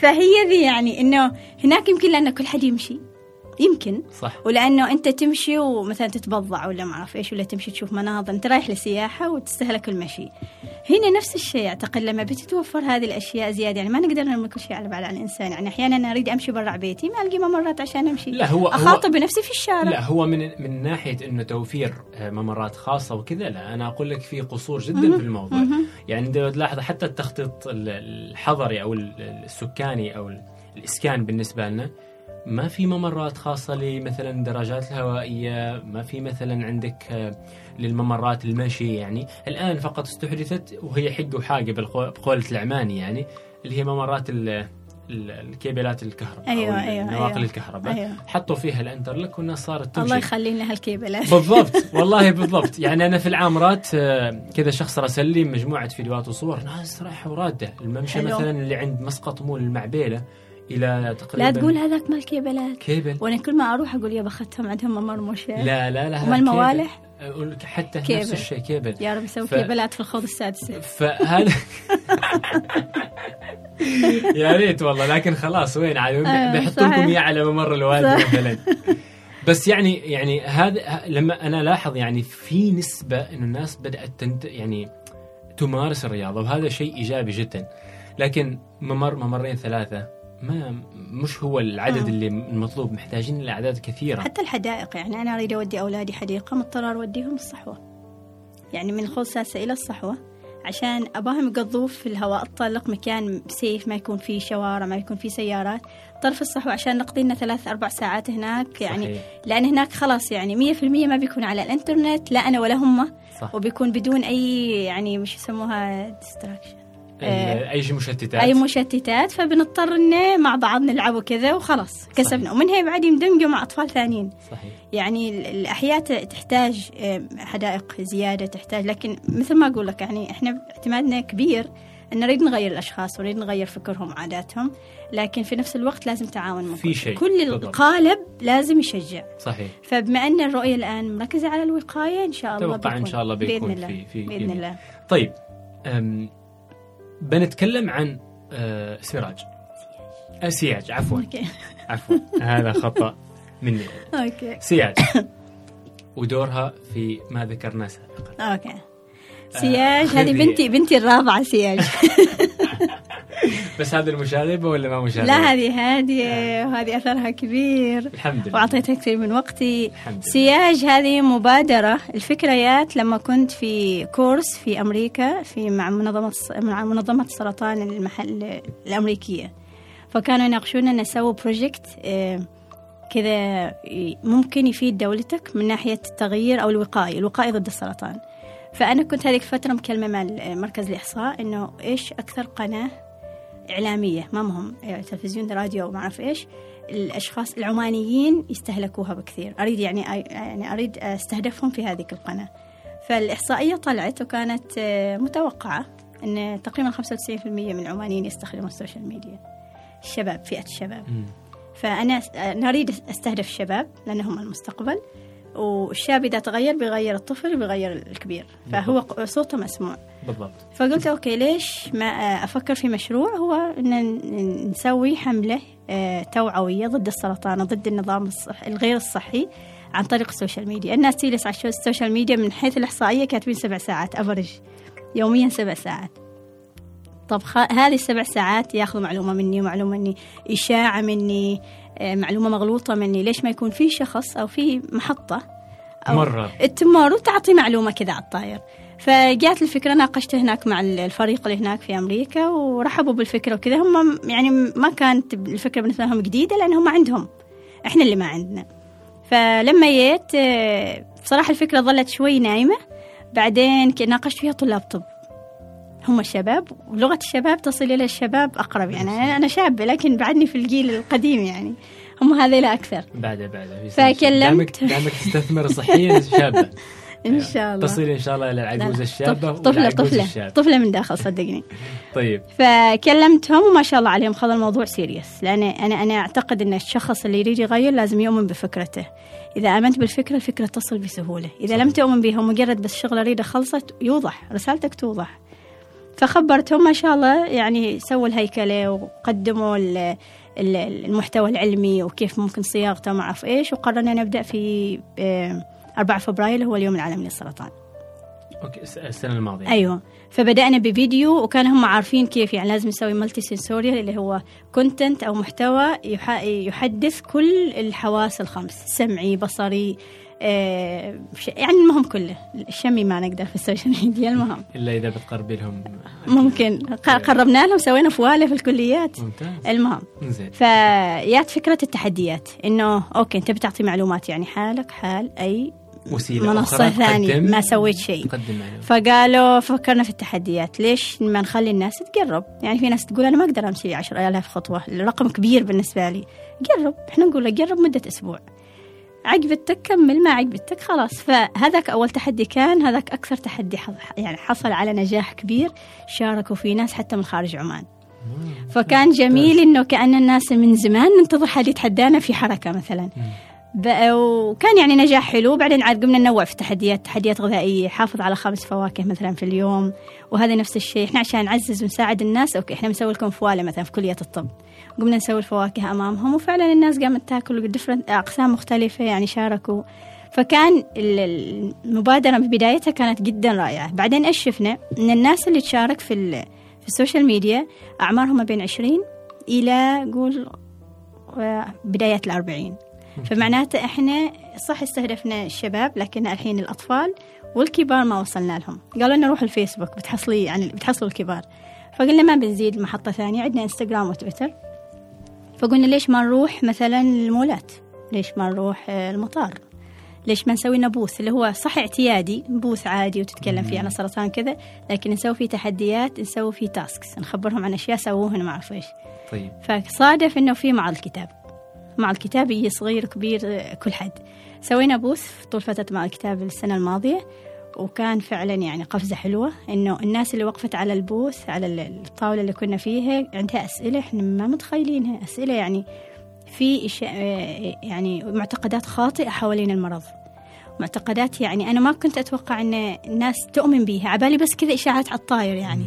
فهي ذي يعني إنه هناك يمكن لأنه كل حد يمشي. يمكن. صح. ولأنه أنت تمشي ومثلا تتبضع ولا ما أعرف إيش ولا تمشي تشوف مناظر. أنت رايح لسياحة وتستهلك المشي. هنا نفس الشيء أعتقد لما بتتوفر هذه الأشياء زيادة. يعني ما نقدر نرمي كل شيء على بعض على الإنسان. يعني أحيانا أنا أريد أمشي برا بيتي ما ألقي ممرات عشان أمشي. لا هو هو أخاطب بنفسي في الشارع. لا هو من من ناحية إنه توفير آه، ممرات خاصة وكذا لا. أنا أقول لك في قصور جدا. في الموضوع. يعني انت لو تلاحظ حتى التخطيط ال- الحضري أو ال- السكاني أو ال- الإسكان بالنسبة لنا ما في ممرات خاصة لمثلا الدراجات الهوائية ما في مثلا عندك آه، للممرات المشي يعني الآن فقط استحدثت وهي حق بالقو- بقولة العماني يعني اللي هي ممرات ال- ال- الكيبلات الكهرباء أيوة، أو أيوة، نواقل أيوة. الكهرباء أيوة. حطوا فيها الانترلك والناس صارت تمشي الله يخلي لنا هالكيبلات بالضبط والله بالضبط يعني أنا في العامرات آه، كذا شخص راسل لي مجموعة فيديوهات وصور ناس رايحة وراده الممشى. مثلا اللي عند مسقط مول المعبيلة إلى تقريبا لا تقول هذاك مال كيبلات كيبل. وأنا كل ما أروح أقول يا بختهم عندهم ممر مشي لا لا لا وما هذا الموالح؟ حتى كيبل. نفس الشيء كيبل. يا رب يسوي ف- كيبلات في الخوض السادسه فهذا يا ريت والله لكن خلاص وين؟ عاد آه، بيحط لكم. إياه على ممر الوادي. مثلا بس يعني يعني هذا لما أنا لاحظ يعني في نسبة انه الناس بدأت تنت يعني تمارس الرياضة وهذا شيء إيجابي جدا. لكن ممر ممرين ثلاثة ما مش هو العدد آه. اللي المطلوب محتاجين لاعداد كثيرة. حتى الحدائق يعني أنا أريد أودي أولادي حديقة مضطرة أوديهم الصحوة. يعني من الخوض ساسة إلى الصحوة عشان أباهم يقضوه في الهواء الطلق مكان سيف ما يكون فيه شوارع ما يكون فيه سيارات. طرف الصحوة عشان نقضي لنا ثلاث أربع ساعات هناك يعني صحيح. لأن هناك خلاص يعني مية في المية ما بيكون على الإنترنت لا أنا ولا هم. صح. وبيكون بدون أي يعني مش يسموها ال- أي شيء مشتتات. أي مشتتات فبنضطر ان مع بعض نلعب وكذا وخلاص كسبنا. ومن هي بعد يندمجوا مع أطفال ثانيين. صحيح. يعني ال- الأحياء تحتاج آم، حدائق زيادة تحتاج. لكن مثل ما أقول لك يعني إحنا اعتمادنا كبير إن نريد نغير الأشخاص ونريد نغير فكرهم وعاداتهم. لكن في نفس الوقت لازم تعاون في شيء. كل. القالب لازم يشجع. صحيح. فبما إن الرؤية الآن مركزة على الوقاية إن شاء الله أتوقع إن شاء الله بيكون بإذن الله. في في بإذن الله. طيب بنتكلم عن أه سراج. أه سياج عفوا. عفوا. هذا خطأ مني. Okay. سياج. ودورها في ما ذكرناه سابقا. Okay. سياج هذه. بنتي بنتي الرابعة سياج بس هذه المشاغبه ولا ما مشاغبه؟ لا هذه هادية وهذه أثرها كبير الحمد لله واعطيتها كثير من وقتي الحمد. سياج هذه مبادرة الفكرة يات لما كنت في course في أمريكا في مع منظمة مع منظمة السرطان المحل الأمريكية فكانوا يناقشونا نسوي project آه، كذا ممكن يفيد دولتك من ناحية التغيير أو الوقاية الوقاية ضد السرطان فأنا كنت هذيك الفترة مكلمة مع مركز الإحصاء إنه إيش أكثر قناة إعلامية؟ ما مهم. يعني تلفزيون راديو ما أعرف إيش. الأشخاص العمانيين يستهلكوها بكثير. أريد يعني يعني أريد أستهدفهم في هذه القناة. فالإحصائية طلعت وكانت آه، متوقعة أن تقريبا 95% من العمانيين يستخدمون ال social media. الشباب فئة الشباب. مم. فأنا أنا أريد أستهدف الشباب لأنهم المستقبل. والشاب إذا تغير بيغير الطفل بيغير الكبير فهو صوته مسموع. بالضبط. فقلت okay ليش ما أفكر في مشروع؟ هو إن نسوي حملة آه، توعوية ضد السرطان وضد النظام الصح الغير الصحي عن طريق ال social media. الناس تجلس على ال social media من حيث الإحصائية كاتبين سبع ساعات average يوميا سبع ساعات. طب خ... هذه السبع ساعات ياخذوا معلومة مني ومعلومة مني إشاعة مني آه، معلومة مغلوطة مني. ليش ما يكون في شخص أو في محطة أو تمر وتعطي معلومة كذا على الطاير. فجات الفكرة ناقشت هناك مع الفريق اللي هناك في أمريكا ورحبوا بالفكرة وكذا. هم يعني ما كانت الفكرة بالنسبة لهم جديدة لأن هم عندهم. إحنا اللي ما عندنا. فلما جيت آه، بصراحة الفكرة ظلت شوي نايمة. بعدين ناقشت فيها طلاب طب. هم الشباب ولغة الشباب تصل إلى الشباب أقرب يعني. أنا شابة لكن بعدني في الجيل القديم يعني. هم هذيل أكثر. بعد بعد. فكلمت. دامك تستثمر صحيا شابة إن شاء الله. تصل إن شاء الله إلى العجوز الشابة طفله طفلة. الشاب. طفلة من داخل صدقني. طيب. فكلمتهم وما شاء الله عليهم خذوا الموضوع سيريس لأن أنا أنا أعتقد إن الشخص اللي يريد يغير لازم يؤمن بفكرته. إذا آمنت بالفكرة الفكرة تصل بسهولة. إذا لم تؤمن بها ومجرد بس شغلة اريده خلصت يوضح. رسالتك توضح. فخبرتهم ما شاء الله يعني سووا الهيكلة وقدموا المحتوى العلمي وكيف ممكن صياغته ما اعرف إيش وقررنا نبدأ في 4 فبراير هو اليوم العالمي للسرطان. Okay السنة الماضية. أيوه. فبدأنا بفيديو وكان هم عارفين كيف يعني لازم نسوي multi-sensorial اللي هو content أو محتوى يحدث كل الحواس الخمس سمعي بصري آه يعني المهم كله. الشمي ما نقدر في ال social media المهم. إلا إذا بتقربي لهم. ممكن. قربنا لهم سوينا فوالة في الكليات. ممتاز. المهم. زين فيات فكرة التحديات إنه okay أنت بتعطي معلومات يعني حالك حال أي وسيلة منصة ثانية ما سويت شيء. فقالوا فكرنا في التحديات ليش ما نخلي الناس تجرب؟ يعني في ناس تقول أنا ما أقدر أمشي 10000 خطوة الرقم كبير بالنسبة لي. جرب إحنا نقول له جرب مدة عجبتك كمل ما عجبتك خلاص. فهذاك أول تحدي كان هذاك أكثر تحدي يعني حصل على نجاح كبير شاركوا فيه ناس حتى من خارج عمان. فكان جميل إنه كأن الناس من زمان ننتظر حد يتحدانا في حركة مثلا. وكان يعني نجاح حلو. بعدين عاد قمنا ننوع في التحديات تحديات غذائية حافظ على خمس فواكه مثلا في اليوم. وهذا نفس الشيء. إحنا عشان نعزز ونساعد الناس أوكي إحنا بنسوي لكم فوالة مثلا في كلية الطب. قمنا نسوي الفواكه أمامهم وفعلا الناس قامت تاكل أقسام مختلفة يعني شاركوا. فكان المبادرة بدايتها كانت جدا رائعة. بعدين إيش شفنا إن الناس اللي تشارك في في ال social media أعمارهم ما بين 20 إلى قول آه، بدايات الأربعين. فمعناته إحنا صح استهدفنا الشباب لكن الحين الأطفال والكبار ما وصلنا لهم. قالوا لنا روح الفيسبوك بتحصلي يعني بتحصلوا الكبار. فقلنا ما بنزيد محطة ثانية عندنا إنستغرام وتويتر. فقلنا ليش ما نروح مثلا المولات؟ ليش ما نروح المطار؟ ليش ما نسوي نبوث اللي هو صح اعتيادي بوث عادي وتتكلم فيه عن السرطان كذا لكن نسوي فيه تحديات نسوي فيه تاسكس نخبرهم عن أشياء سووهن ما أعرف إيش. طيب. فصادف إنه في معرض الكتاب. مع الكتاب يجي صغير كبير كل حد. سوينا بوث طول فترة مع الكتاب السنة الماضية. وكان فعلا يعني قفزة حلوة إنه الناس اللي وقفت على البوث على الطاولة اللي كنا فيها عندها أسئلة إحنا ما متخيلينها. أسئلة يعني في يعني معتقدات خاطئة حوالين المرض. معتقدات يعني أنا ما كنت أتوقع أن الناس تؤمن بيها. عبالي بس كذا إشاعات على الطاير يعني.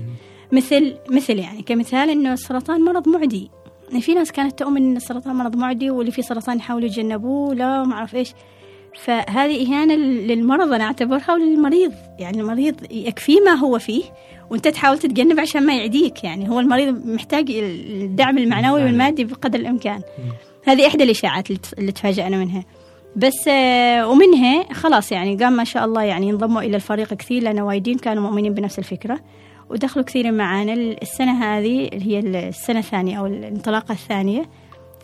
مثل مثل يعني كمثال إنه السرطان مرض معدي. يعني في ناس كانت تؤمن إن السرطان مرض معدي واللي فيه سرطان يحاولوا يتجنبوه لا ما أعرف إيش. فهذه إهانة للمرض أنا أعتبرها وللمريض. يعني المريض يكفيه ما هو فيه وأنت تحاول تتجنب عشان ما يعديك. يعني هو المريض محتاج الدعم المعنوي والمادي بقدر الإمكان. هذه إحدى الإشاعات اللي تفاجأنا منها. بس آه، ومنها خلاص يعني قام ما شاء الله يعني انضموا إلى الفريق كثير لأن وايدين كانوا مؤمنين بنفس الفكرة. ودخلوا كثير معانا. السنة هذه اللي هي السنة الثانية أو الانطلاقة الثانية.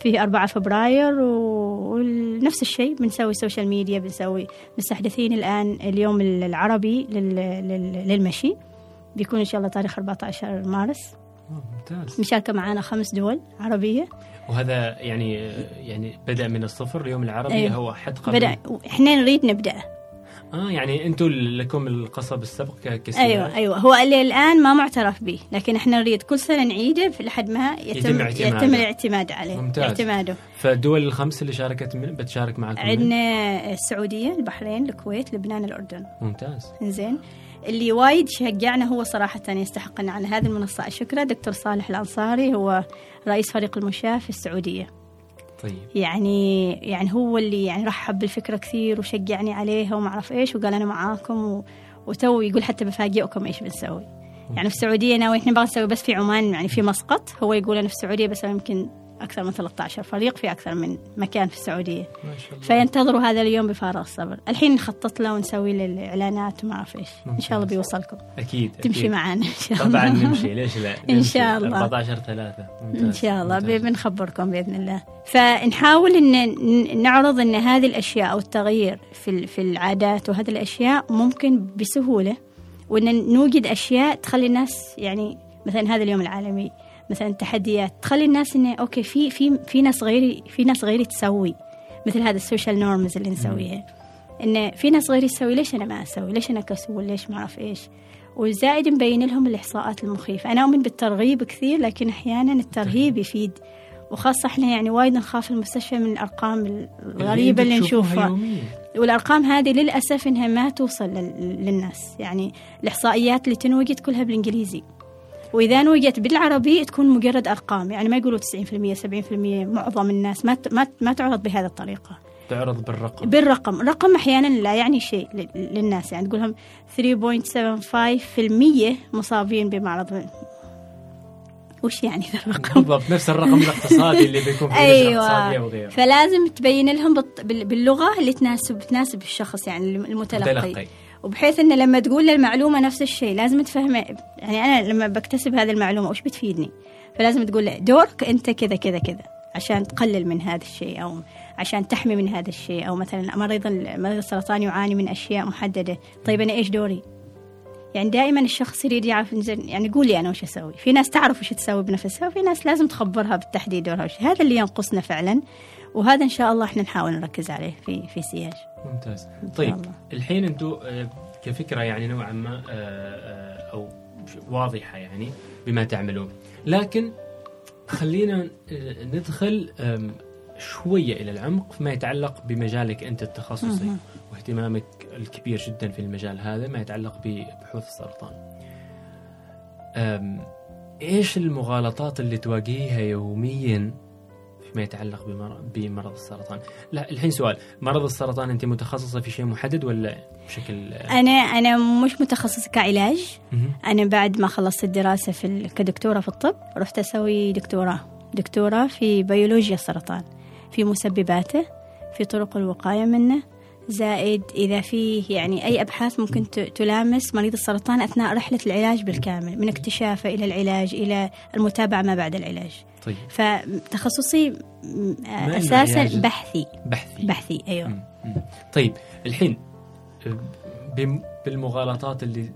في 4 فبراير ونفس الشيء بنسوي social media بنسوي مستحدثين الآن اليوم العربي للمشي. بيكون إن شاء الله تاريخ 14 مارس. ممتاز. مشاركة معنا خمس دول عربية. وهذا يعني يعني بدأ من الصفر اليوم العربي أيوه. هو حد قبل. بدأ إحنا نريد نبدأ. آه يعني أنتم لكم القصب السبق كسيارة. أيوه أيوه. هو اللي الآن ما معترف به لكن إحنا نريد كل سنة نعيده لحد ما يتم يتم. يتم الاعتماد عليه ممتاز. اعتماده. فالدول الخمس اللي شاركت من بتشارك معكم عندنا السعودية البحرين الكويت لبنان الأردن. ممتاز. زين اللي وايد شجعنا هو صراحة يستحق أن على هذه المنصة. الشكرة دكتور صالح الأنصاري هو رئيس فريق المشاة في السعودية. طيب. يعني يعني هو اللي يعني رحب بالفكرة كثير وشجعني عليها وما أعرف إيش وقال أنا معاكم و... وتو يقول حتى بفاجئكم إيش بنسوي. يعني في السعودية ناوي إحنا نبغى نسوي بس في عمان يعني في مسقط هو يقول أنا في السعودية بس يمكن أكثر من 13 فريق في أكثر من مكان في السعودية. ما شاء الله. فينتظروا هذا اليوم بفارغ الصبر. الحين نخطط له ونسوي له الإعلانات وما أعرف إيش. إن شاء الله. بيوصلكم. أكيد تمشي أكيد. معنا إن شاء الله. طبعا نمشي. ليش لا؟ إن نمشي. شاء الله. 14 3 ممتاز. إن شاء الله. ممتاز. بنخبركم بإذن الله. فنحاول إن ن- نعرض إن هذه الأشياء أو التغيير في في العادات وهذه الأشياء ممكن بسهولة. وإن نوجد أشياء تخلي الناس يعني مثلا هذا اليوم العالمي مثلا تحديات تخلي الناس إنه okay في في في ناس غيري في ناس غيري تسوي مثل هذا ال social norms اللي نسويها ان في ناس غيري تسوي ليش أنا ما أسوي؟ ليش أنا كسول؟ ليش ما أعرف إيش؟ وزائد مبين لهم الإحصاءات المخيفة. أنا أؤمن بالترغيب كثير لكن أحيانا الترهيب يفيد. وخاصة إحنا يعني وايد نخاف المستشفى من الأرقام الغريبة اللي تشوفوها نشوفها. والأرقام هذه للأسف إنها ما توصل لل- للناس. يعني الإحصائيات اللي تنوجد كلها بالإنجليزي. وإذا نوجت بالعربي تكون مجرد أرقام. يعني ما يقولوا 90% 70% معظم الناس ما ما تعرض بهذه الطريقة. تعرض بالرقم. بالرقم. الرقم أحيانا لا يعني شيء لل- للناس. يعني تقولهم 3.75% مصابين بمرض. وش يعني ذا الرقم؟ بالضبط نفس الرقم الاقتصادي اللي بيكون في أيوه. وغيره. فلازم تبين لهم باللغة اللي تناسب تناسب الشخص يعني المتلقي. متلقي وبحيث انه لما تقول المعلومه نفس الشيء لازم تفهمه. يعني أنا لما بكتسب هذه المعلومة وش بتفيدني؟ فلازم تقول له دورك أنت كذا كذا كذا. عشان تقلل من هذا الشيء أو عشان تحمي من هذا الشيء أو مثلا مريض مريض السرطان يعاني من أشياء محددة. طيب أنا إيش دوري؟ يعني دائما الشخص يريد يعرف يعني قولي أنا وش أسوي؟ في ناس تعرف وش تسوي بنفسها وفي ناس لازم تخبرها بالتحديد دورها وش. هذا اللي ينقصنا فعلا. وهذا إن شاء الله إحنا نحاول نركز عليه في في سياج ممتاز طيب الله. الحين أنتم آه، كفكرة يعني نوعا ما آه، آه، أو واضحة يعني بما تعملون لكن خلينا ندخل شوية إلى العمق فيما يتعلق بمجالك أنت التخصصي. واهتمامك الكبير جدا في المجال هذا ما يتعلق ببحوث السرطان. إيش المغالطات اللي تواجهيها يوميا فيما يتعلق بمر- بمرض السرطان؟ لا الحين سؤال مرض السرطان أنت متخصصة في شيء محدد ولا بشكل أنا أنا مش متخصصة كعلاج. أنا بعد ما خلصت الدراسة في ال- كدكتورة في الطب رحت أسوي دكتوراه دكتوراه في بيولوجيا السرطان في مسبباته في طرق الوقاية منه زائد إذا فيه يعني أي أبحاث ممكن تلامس مريض السرطان أثناء رحلة العلاج بالكامل من اكتشافه إلى العلاج إلى المتابعة ما بعد العلاج طيب فتخصصي إنه أساسا. بحثي بحثي بحثي أيوه مم. مم. طيب الحين آه، بالمغالطات اللي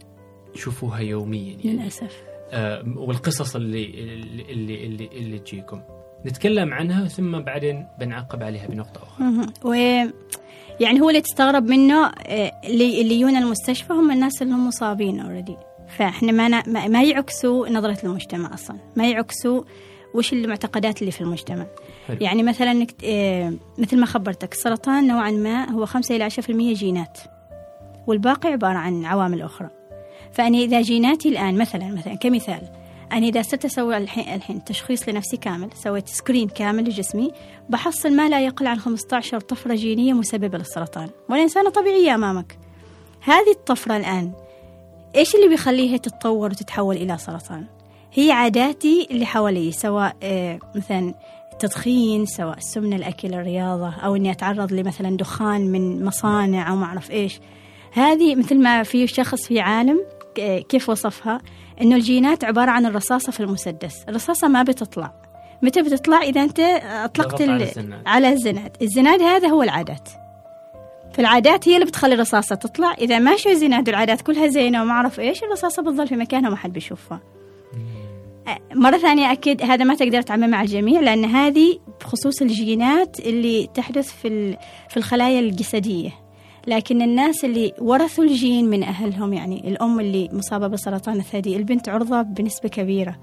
تشوفوها يوميا يعني للأسف آه، والقصص اللي اللي اللي اللي, اللي تجيكم نتكلم عنها ثم بعدين بنعقب عليها بنقطة أخرى مهم. و يعني هو اللي تستغرب منه آه، اللي اللي يجون المستشفى هم الناس اللي هم مصابين اوريدي فإحنا ما ما- يعكسوا نظرة المجتمع أصلا ما يعكسوا وش المعتقدات اللي في المجتمع؟ حلو. يعني مثلا آه، مثل ما خبرتك السرطان نوعا ما هو 5 إلى 10% جينات والباقي عبارة عن عوامل أخرى. فأنا إذا جيناتي الآن مثلا مثلا كمثال أنا إذا صرت أسوي الحين, الحين تشخيص لنفسي كامل سويت screen كامل لجسمي بحصل ما لا يقل عن 15 طفرة جينية مسببة للسرطان. وأنا إنسانة طبيعية أمامك. هذه الطفرة الآن إيش اللي بيخليها تتطور وتتحول إلى سرطان؟ هي عاداتي اللي حوالي سواء آه، مثلا التدخين سواء السمن الأكل الرياضة أو إني أتعرض لمثلا دخان من مصانع أو ما أعرف إيش. هذه مثل ما في شخص في عالم ك- كيف وصفها؟ إنه الجينات عبارة عن الرصاصة في المسدس. الرصاصة ما بتطلع. متى بتطلع؟ إذا أنت أطلقت على ال- الزناد. على الزناد. الزناد هذا هو العادات. فالعادات هي اللي بتخلي الرصاصة تطلع. إذا ماشي الزناد والعادات كلها زينة وما أعرف إيش الرصاصة بتظل في مكانها وما حد بيشوفها. مرة ثانية أكيد هذا ما تقدر تعمم مع الجميع لأن هذه بخصوص الجينات اللي تحدث في في الخلايا الجسدية. لكن الناس اللي ورثوا الجين من أهلهم يعني الأم اللي مصابة بسرطان الثدي البنت عرضة بنسبة كبيرة.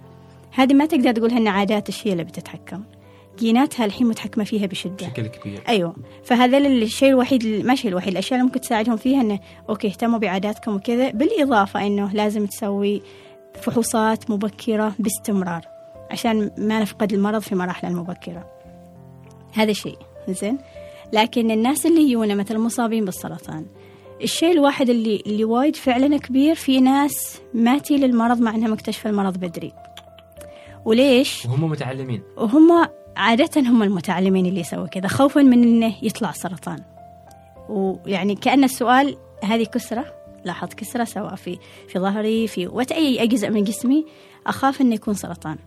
هذه ما تقدر تقولها أن عادات الشيء اللي بتتحكم؟ جيناتها الحين متحكمة فيها بشدة. بشكل كبير. أيوه. فهذا الشيء الوحيد ما الشيء الوحيد الأشياء اللي ممكن تساعدهم فيها إنه أوكي اهتموا بعاداتكم وكذا بالإضافة إنه لازم تسوي فحوصات مبكرة باستمرار عشان ما نفقد المرض في مراحله المبكرة. هذا شيء. زين؟ لكن الناس اللي يجونا مثلا مصابين بالسرطان الشيء الواحد اللي اللي وايد فعلا كبير في ناس ما تي للمرض مع انها مكتشفه المرض بدري. وليش؟ وهم متعلمين. وهم عادة هم المتعلمين اللي يسووا كذا خوفا من إنه يطلع سرطان. ويعني كأن السؤال هذه كسرة. لاحظ كسرة سواء في في ظهري في وات أي أجزاء من جسمي أخاف إنه يكون سرطان.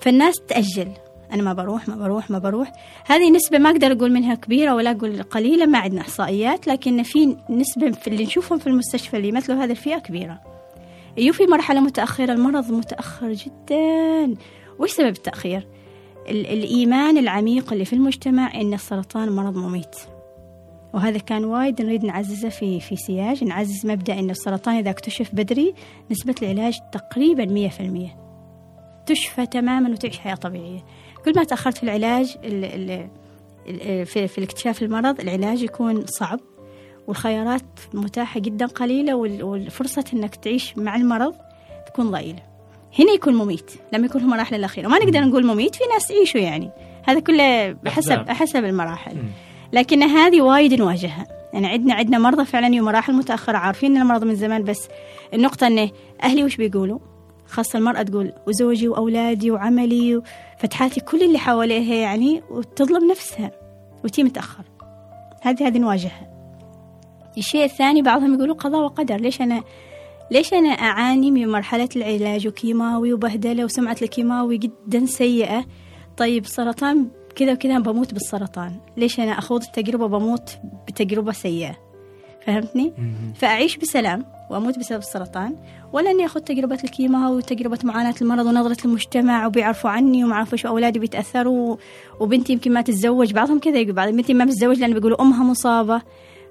فالناس تأجل. أنا ما بروح ما بروح ما بروح. هذه نسبة ما أقدر أقول منها كبيرة ولا أقول قليلة ما عندنا إحصائيات لكن في نسبة في اللي نشوفهم في المستشفى اللي يمثلوا هذه الفئة كبيرة. يو في مرحلة متأخرة. المرض متأخر جدا. وش سبب التأخير؟ الإيمان العميق اللي في المجتمع إن السرطان مرض مميت. وهذا كان وايد نريد نعززه في في سياج نعزز مبدأ إن السرطان إذا اكتشف بدري نسبة العلاج تقريبا مية في المية. تشفى تماما وتعيش حياة طبيعية. كل ما تأخرت في العلاج ال ال في, في الاكتشاف المرض العلاج يكون صعب والخيارات متاحة جدا قليلة والفرصة أنك تعيش مع المرض تكون ضئيلة. هنا يكون مميت لما يكون في المراحل الأخيرة ما نقدر نقول مميت في ناس يعيشوا يعني. هذا كله بحسب حسب المراحل. لكن هذه وايد نواجهها. يعني عندنا عندنا مرضى فعلا مراحل متأخرة عارفين المرض من زمان بس النقطة أنه أهلي وش بيقولوا؟ خاصة المرأة تقول وزوجي وأولادي وعملي وفتحاتي كل اللي حواليها يعني وتظلم نفسها وتي متأخر. هذه هذه نواجهها. الشيء الثاني بعضهم يقولوا قضاء وقدر ليش أنا ليش أنا أعاني من مرحلة العلاج وكيماوي وبهدلة وسمعة الكيماوي جدا سيئة؟ طيب سرطان كذا وكذا بموت بالسرطان. ليش؟ أنا أخوض التجربة بموت بتجربة سيئة. فهمتني؟ فأعيش بسلام وأموت بسبب السرطان ولا إني أخذ تجربة الكيماوي وتجربة معاناة المرض ونظرة المجتمع وبيعرفوا عني وما عرفوا شو أولادي بيتأثروا وبنتي يمكن ما تتزوج بعضهم كذا يقول بعض بنتي ما بتتزوج لأن بيقولوا أمها مصابة.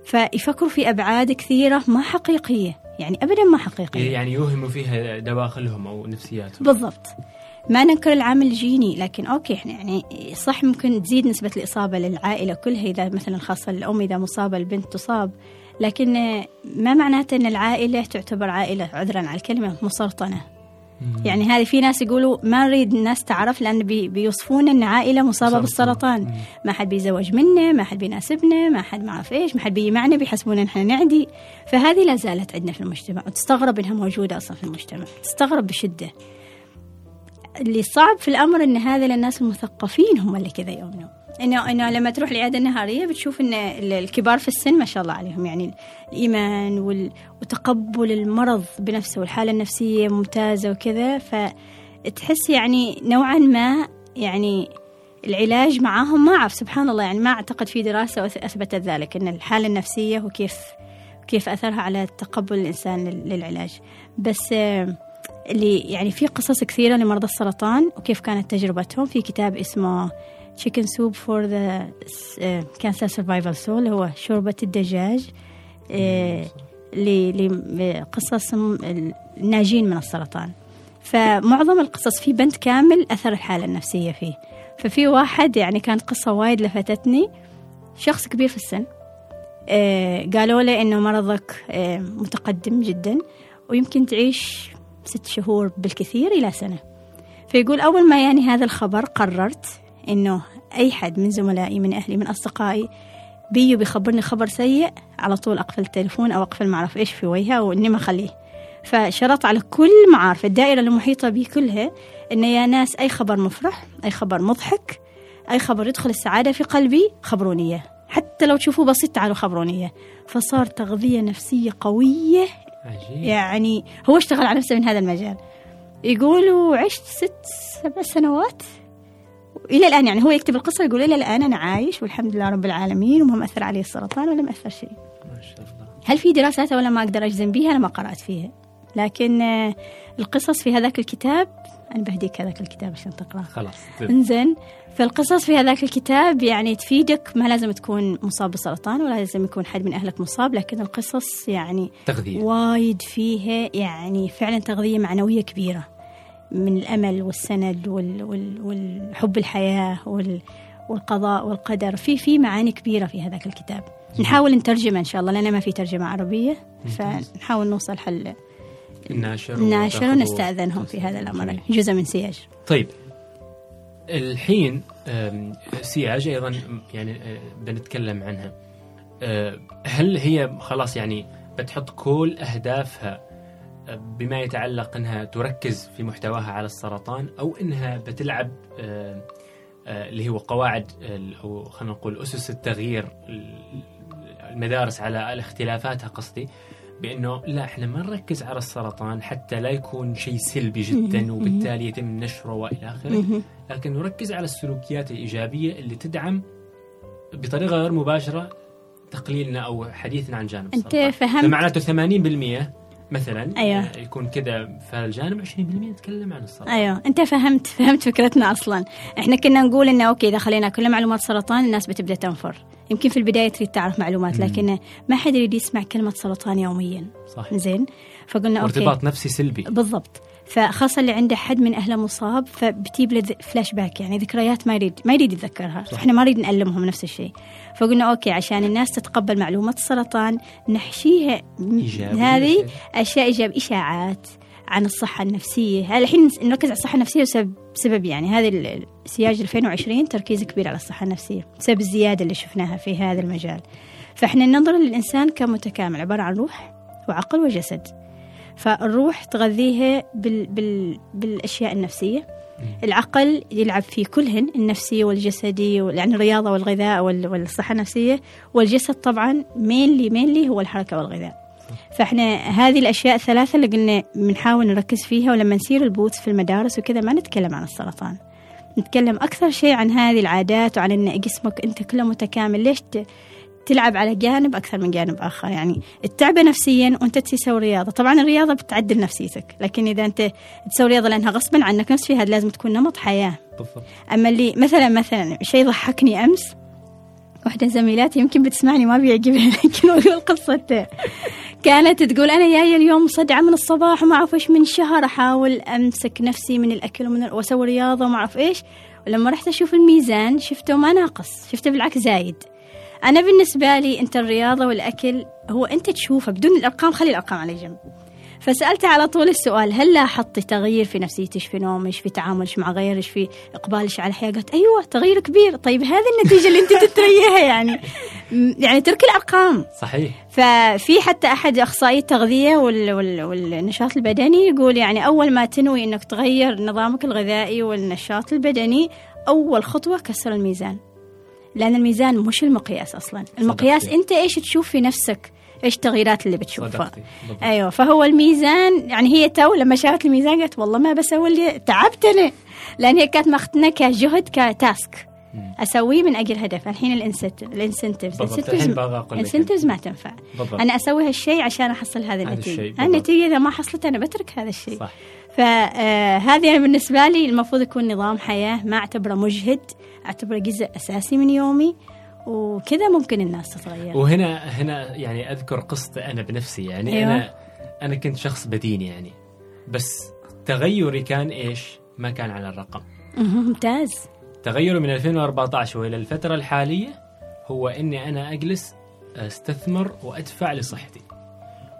فيفكروا في أبعاد كثيرة ما حقيقية يعني أبدا ما حقيقية. يعني يوهموا فيها دواخلهم أو نفسياتهم. بالضبط. ما ننكر العامل الجيني لكن okay إحنا يعني صح ممكن تزيد نسبة الإصابة للعائلة كلها إذا مثلا خاصة الأم إذا مصابة البنت تصاب. لكن ما معناته أن العائلة تعتبر عائلة عذرا على الكلمة مسرطنة يعني هذه في ناس يقولوا ما نريد الناس تعرف لأن بي بيوصفون إن عائلة مصابة بالسرطان. ما حد بيزوج منا ما حد بيناسبنا ما حد ما اعرف إيش ما حد بيجي معنا بيحسبون إن إحنا نعدي. فهذه لا زالت عندنا في المجتمع وتستغرب إنها موجودة أصلا في المجتمع. تستغرب بشدة. اللي صعب في الأمر إن هذا للناس المثقفين هم اللي كذا يؤمنوا إنه إنه لما تروح العياده النهاريه بتشوف إن الكبار في السن ما شاء الله عليهم. يعني الإيمان وتقبل المرض بنفسه والحالة النفسية ممتازة وكذا. فتحس يعني نوعا ما يعني العلاج معاهم ما أعرف سبحان الله. يعني ما أعتقد في دراسة أثبتت ذلك إن الحالة النفسية وكيف كيف أثرها على تقبل الإنسان للعلاج. بس اللي يعني في قصص كثيرة لمرضى السرطان وكيف كانت تجربتهم. في كتاب اسمه chicken soup for the uh, cancer survival soul هو شوربة الدجاج. uh, لقصص الناجين من السرطان. فمعظم القصص في بنت كامل أثر الحالة النفسية فيه. ففي واحد يعني كانت قصة وايد لفتتني. شخص كبير في السن. uh, قالوا له إنه مرضك متقدم جدا ويمكن تعيش ست شهور بالكثير إلى سنة. فيقول أول ما يعني هذا الخبر قررت إنه أي حد من زملائي من أهلي من أصدقائي بيجوا بيخبرني خبر سيء على طول أقفل التليفون أو أقفل معرف إيش في وجهه وإني ما أخليه. فشرط على كل معارف الدائرة المحيطة بي كلها إن يا ناس أي خبر مفرح أي خبر مضحك أي خبر يدخل السعادة في قلبي خبروني إياه. حتى لو تشوفوه بسيط تعالوا خبروني إياه. فصار تغذية نفسية قوية عجيب. يعني هو اشتغل على نفسه من هذا المجال يقولوا عشت ست سبع سنوات إلى الآن يعني هو يكتب القصة يقول إلى الآن أنا عايش والحمد لله رب العالمين وما مأثر علي السرطان ولا مأثر شيء. ما شاء الله. هل في دراسات ولا ما أقدر أجزم بها؟ أنا ما قرأت فيها. لكن آه، القصص في هذاك الكتاب أنا بهديك هذاك الكتاب عشان تقرأه. خلاص. انزين فالقصص في هذاك الكتاب يعني تفيدك ما لازم تكون مصاب بالسرطان ولا لازم يكون حد من أهلك مصاب لكن القصص يعني تغذية وايد فيها يعني فعلا تغذية معنوية كبيرة. من الأمل والسند والحب الحياة والقضاء والقدر في في معاني كبيرة في هذاك الكتاب نحاول نترجمه إن شاء الله لأن ما في ترجمة عربية فنحاول نوصل حل الناشر الناشر ونستأذنهم في هذا الأمر. جزء من سياج. طيب. الحين سياج أيضا يعني آه، بنتكلم عنها. آه، هل هي خلاص يعني بتحط كل أهدافها آه، بما يتعلق إنها تركز في محتواها على السرطان أو إنها بتلعب اللي هو قواعد أو خلينا نقول أسس التغيير ال- المدارس على اختلافاتها قصدي. بأنه لا إحنا ما نركز على السرطان حتى لا يكون شيء سلبي جدا. وبالتالي يتم نشره وإلى آخره. لكن نركز على السلوكيات الإيجابية اللي تدعم بطريقة غير مباشرة تقليلنا أو حديثنا عن جانب أنت السرطان فهمت فمعناته 80% مثلا أيوة. آه، يكون كذا في هذا الجانب 20% نتكلم عن السرطان أيوه. أنت فهمت فهمت فكرتنا أصلا. إحنا كنا نقول إنه أوكي إذا خلينا كل معلومات سرطان الناس بتبدأ تنفر. يمكن في البداية تريد تعرف معلومات. لكن ما حد يريد يسمع كلمة سرطان يوميا. صح زين؟ فقلنا okay. ارتباط نفسي سلبي. بالضبط. فخاصة اللي عنده حد من أهله مصاب فبتجيب له فلاش باك يعني ذكريات ما يريد ما يريد يتذكرها. صح. إحنا ما نريد نعلمهم نفس الشيء. فقلنا okay عشان الناس تتقبل معلومات السرطان نحشيها هذه أشياء ايجاب إشاعات عن الصحة النفسية. الحين نركز على الصحة النفسية بسبب سبب يعني هذا ال- السياج 2020 تركيز كبير على الصحة النفسية بسبب الزيادة اللي شفناها في هذا المجال. فإحنا ننظر للإنسان كمتكامل عبارة عن روح وعقل وجسد. فالروح تغذيها بال بال بالأشياء النفسية. العقل يلعب في كلهن النفسي والجسدي يعني الرياضة والغذاء وال- والصحة النفسية. والجسد طبعا مينلي مينلي هو الحركة والغذاء. فإحنا هذه الأشياء الثلاثة اللي قلنا بنحاول نركز فيها ولما نسير البوث في المدارس وكذا ما نتكلم عن السرطان. نتكلم أكثر شيء عن هذه العادات وعن إن جسمك أنت كله متكامل. ليش تلعب على جانب أكثر من جانب آخر. يعني التعبة نفسيا وأنت تسوي رياضة. طبعا الرياضة بتعدل نفسيتك لكن إذا أنت تسوي رياضة لأنها غصبا عنك نفس فيها لازم تكون نمط حياة. بالضبط. أما اللي مثلا مثلا شيء ضحكني أمس واحدة زميلاتي يمكن بتسمعني ما بيعجبها لكن أقول قصة كانت تقول أنا جاية اليوم صدعة من الصباح وما أعرف إيش من شهر أحاول أمسك نفسي من الأكل ومن ال- وأسوي رياضة وما أعرف إيش. ولما رحت أشوف الميزان شفته ما ناقص شفته بالعكس زايد. أنا بالنسبة لي أنت الرياضة والأكل هو أنت تشوفه بدون الأرقام خلي الأرقام على جنب. فسألت على طول السؤال هل لاحظتي تغيير في نفسيتك في نومك في تعاملك مع غيرك في إقبالك على الحياة قالت أيوة تغيير كبير. طيب هذه النتيجة اللي أنت تتريها يعني. يعني ترك الأرقام. صحيح. ففي حتى أحد أخصائي التغذية وال وال والنشاط البدني يقول يعني أول ما تنوي أنك تغير نظامك الغذائي والنشاط البدني أول خطوة كسر الميزان. لأن الميزان مش المقياس أصلا. المقياس صدقتي. أنت إيش تشوف في نفسك؟ إيش التغييرات اللي بتشوفها. أيوه فهو الميزان يعني هي تو لما شافت الميزان قالت والله ما بسوي اللي تعبت أنا. لأن هي كانت ماخذتنا كجهد ك task. أسويه من أجل هدف. الحين ال incentive ال incentives. ال incentives ما تنفع. بالضبط. أنا أسوي هالشيء عشان أحصل هذا النتيجة. النتيجة إذا ما حصلت أنا بترك هذا الشيء. صح. فهذه أنا بالنسبة لي المفروض يكون نظام حياة ما أعتبره مجهد أعتبره جزء أساسي من يومي وكذا ممكن الناس تتغير وهنا هنا يعني أذكر قصتي أنا بنفسي يعني أيوة. أنا أنا كنت شخص بدين يعني بس تغيري كان إيش؟ ما كان على الرقم ممتاز تغيري من 2014 وإلى الفترة الحالية هو إني أنا أجلس أستثمر وأدفع لصحتي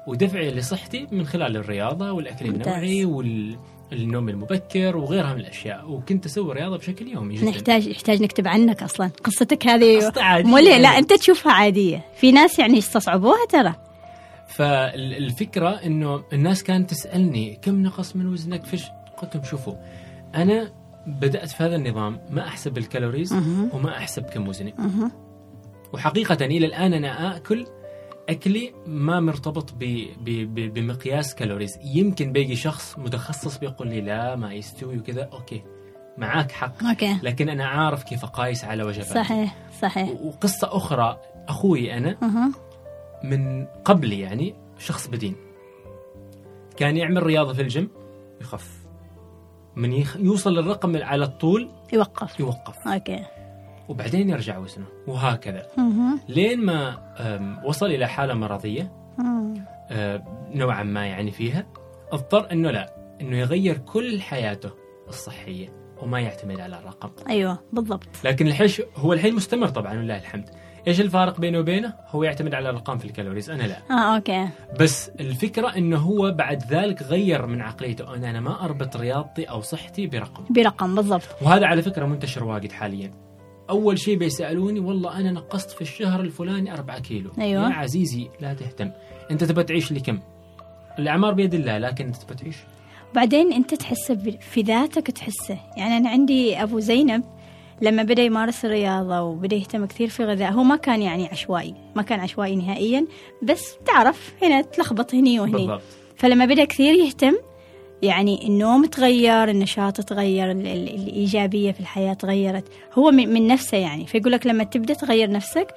ودفعي لصحتي من خلال الرياضة والأكل. النوعي والنوم المبكر وغيرها من الأشياء وكنت أسوي رياضة بشكل يومي جدا نحتاج نحتاج نكتب عنك أصلا قصتك هذه قصتي عادية مو ليه- لا. أنت تشوفها عادية في ناس يعني يستصعبوها ترى فالفكرة إنه الناس كانت تسألني كم نقص من وزنك فيش قلت لهم شوفوا أنا بدأت في هذا النظام ما أحسب الكالوريز. وما أحسب كم وزني. وحقيقة إلى الآن أنا آكل أكلي ما مرتبط ب ب ب بمقياس calories. يمكن بيجي شخص متخصص بيقول لي لا ما يستوي وكذا. okay معاك حق. okay. لكن أنا عارف كيف أقايس على وجباتي صحيح صحيح. وقصة أخرى أخوي أنا مهم. من قبلي يعني شخص بدين. كان يعمل رياضة في الجيم يخف. من يخ... يوصل للرقم على الطول يوقف. يوقف. okay. وبعدين يرجع وزنه وهكذا. لين ما وصل إلى حالة مرضية نوعا ما يعني فيها اضطر إنه لا إنه يغير كل حياته الصحية وما يعتمد على الرقم. أيوه بالضبط. لكن الحين هو الحين مستمر طبعا ولله الحمد. إيش الفارق بينه وبينه؟ هو يعتمد على الأرقام في ال calories أنا لا. آه okay. بس الفكرة إنه هو بعد ذلك غير من عقليته أن أنا ما أربط رياضتي أو صحتي برقم. برقم بالضبط. وهذا على فكرة منتشر واجد حاليا. أول شيء بيسألوني والله أنا نقصت في الشهر الفلاني 4 كيلو. أيوة. يا عزيزي لا تهتم. أنت تبى تعيش لكم؟ الأعمار بيد الله لكن أنت تبى تعيش. بعدين أنت تحسه ب- في ذاتك تحسه. يعني أنا عندي أبو زينب لما بدأ يمارس الرياضة وبدأ يهتم كثير في غذاء هو ما كان يعني عشوائي ما كان عشوائي نهائيا بس تعرف هنا تلخبط هني وهني. بالضبط. فلما بدأ كثير يهتم يعني النوم تغير النشاط تغير ال- ال- الإيجابية في الحياة تغيرت. هو من, نفسه يعني. فيقول لك لما تبدأ تغير نفسك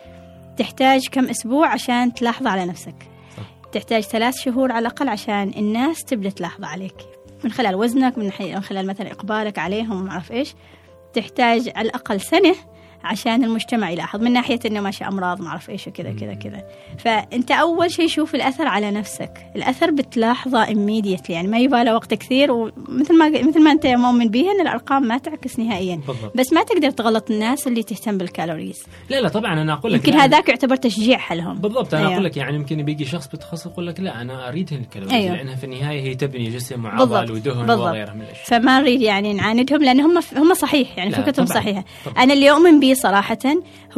تحتاج كم أسبوع عشان تلاحظ على نفسك. صح. تحتاج ثلاث شهور على الأقل عشان الناس تبدأ تلاحظ عليك. من خلال وزنك من من خلال مثلا إقبالك عليهم ما أعرف إيش. تحتاج على الأقل سنة عشان المجتمع يلاحظ من ناحية إنه ماشي أمراض ما أعرف إيش وكذا كذا كذا فأنت أول شيء شوف الأثر على نفسك الأثر بتلاحظه immediately يعني ما يبغى وقت كثير ومثل ما مثل ما أنت مؤمن بيها إن الأرقام ما تعكس نهائيا بالضبط بس ما تقدر تغلط الناس اللي تهتم بال calories لا لا طبعا أنا أقول لك يمكن يعني- هذاك يعتبر تشجيع لهم بالضبط أنا أيوة. أقول لك يعني يمكن بيجي شخص بتخصص يقول لك لا أنا أريد ال calories أيوة. لأنها في النهاية هي تبني جسم. وعضل ودهن. وغيرها من الأشياء فما نريد يعني نعاندهم لأن هم هم صحيح يعني فكرتهم. صحيحة طبعاً. أنا اللي أؤمن به صراحة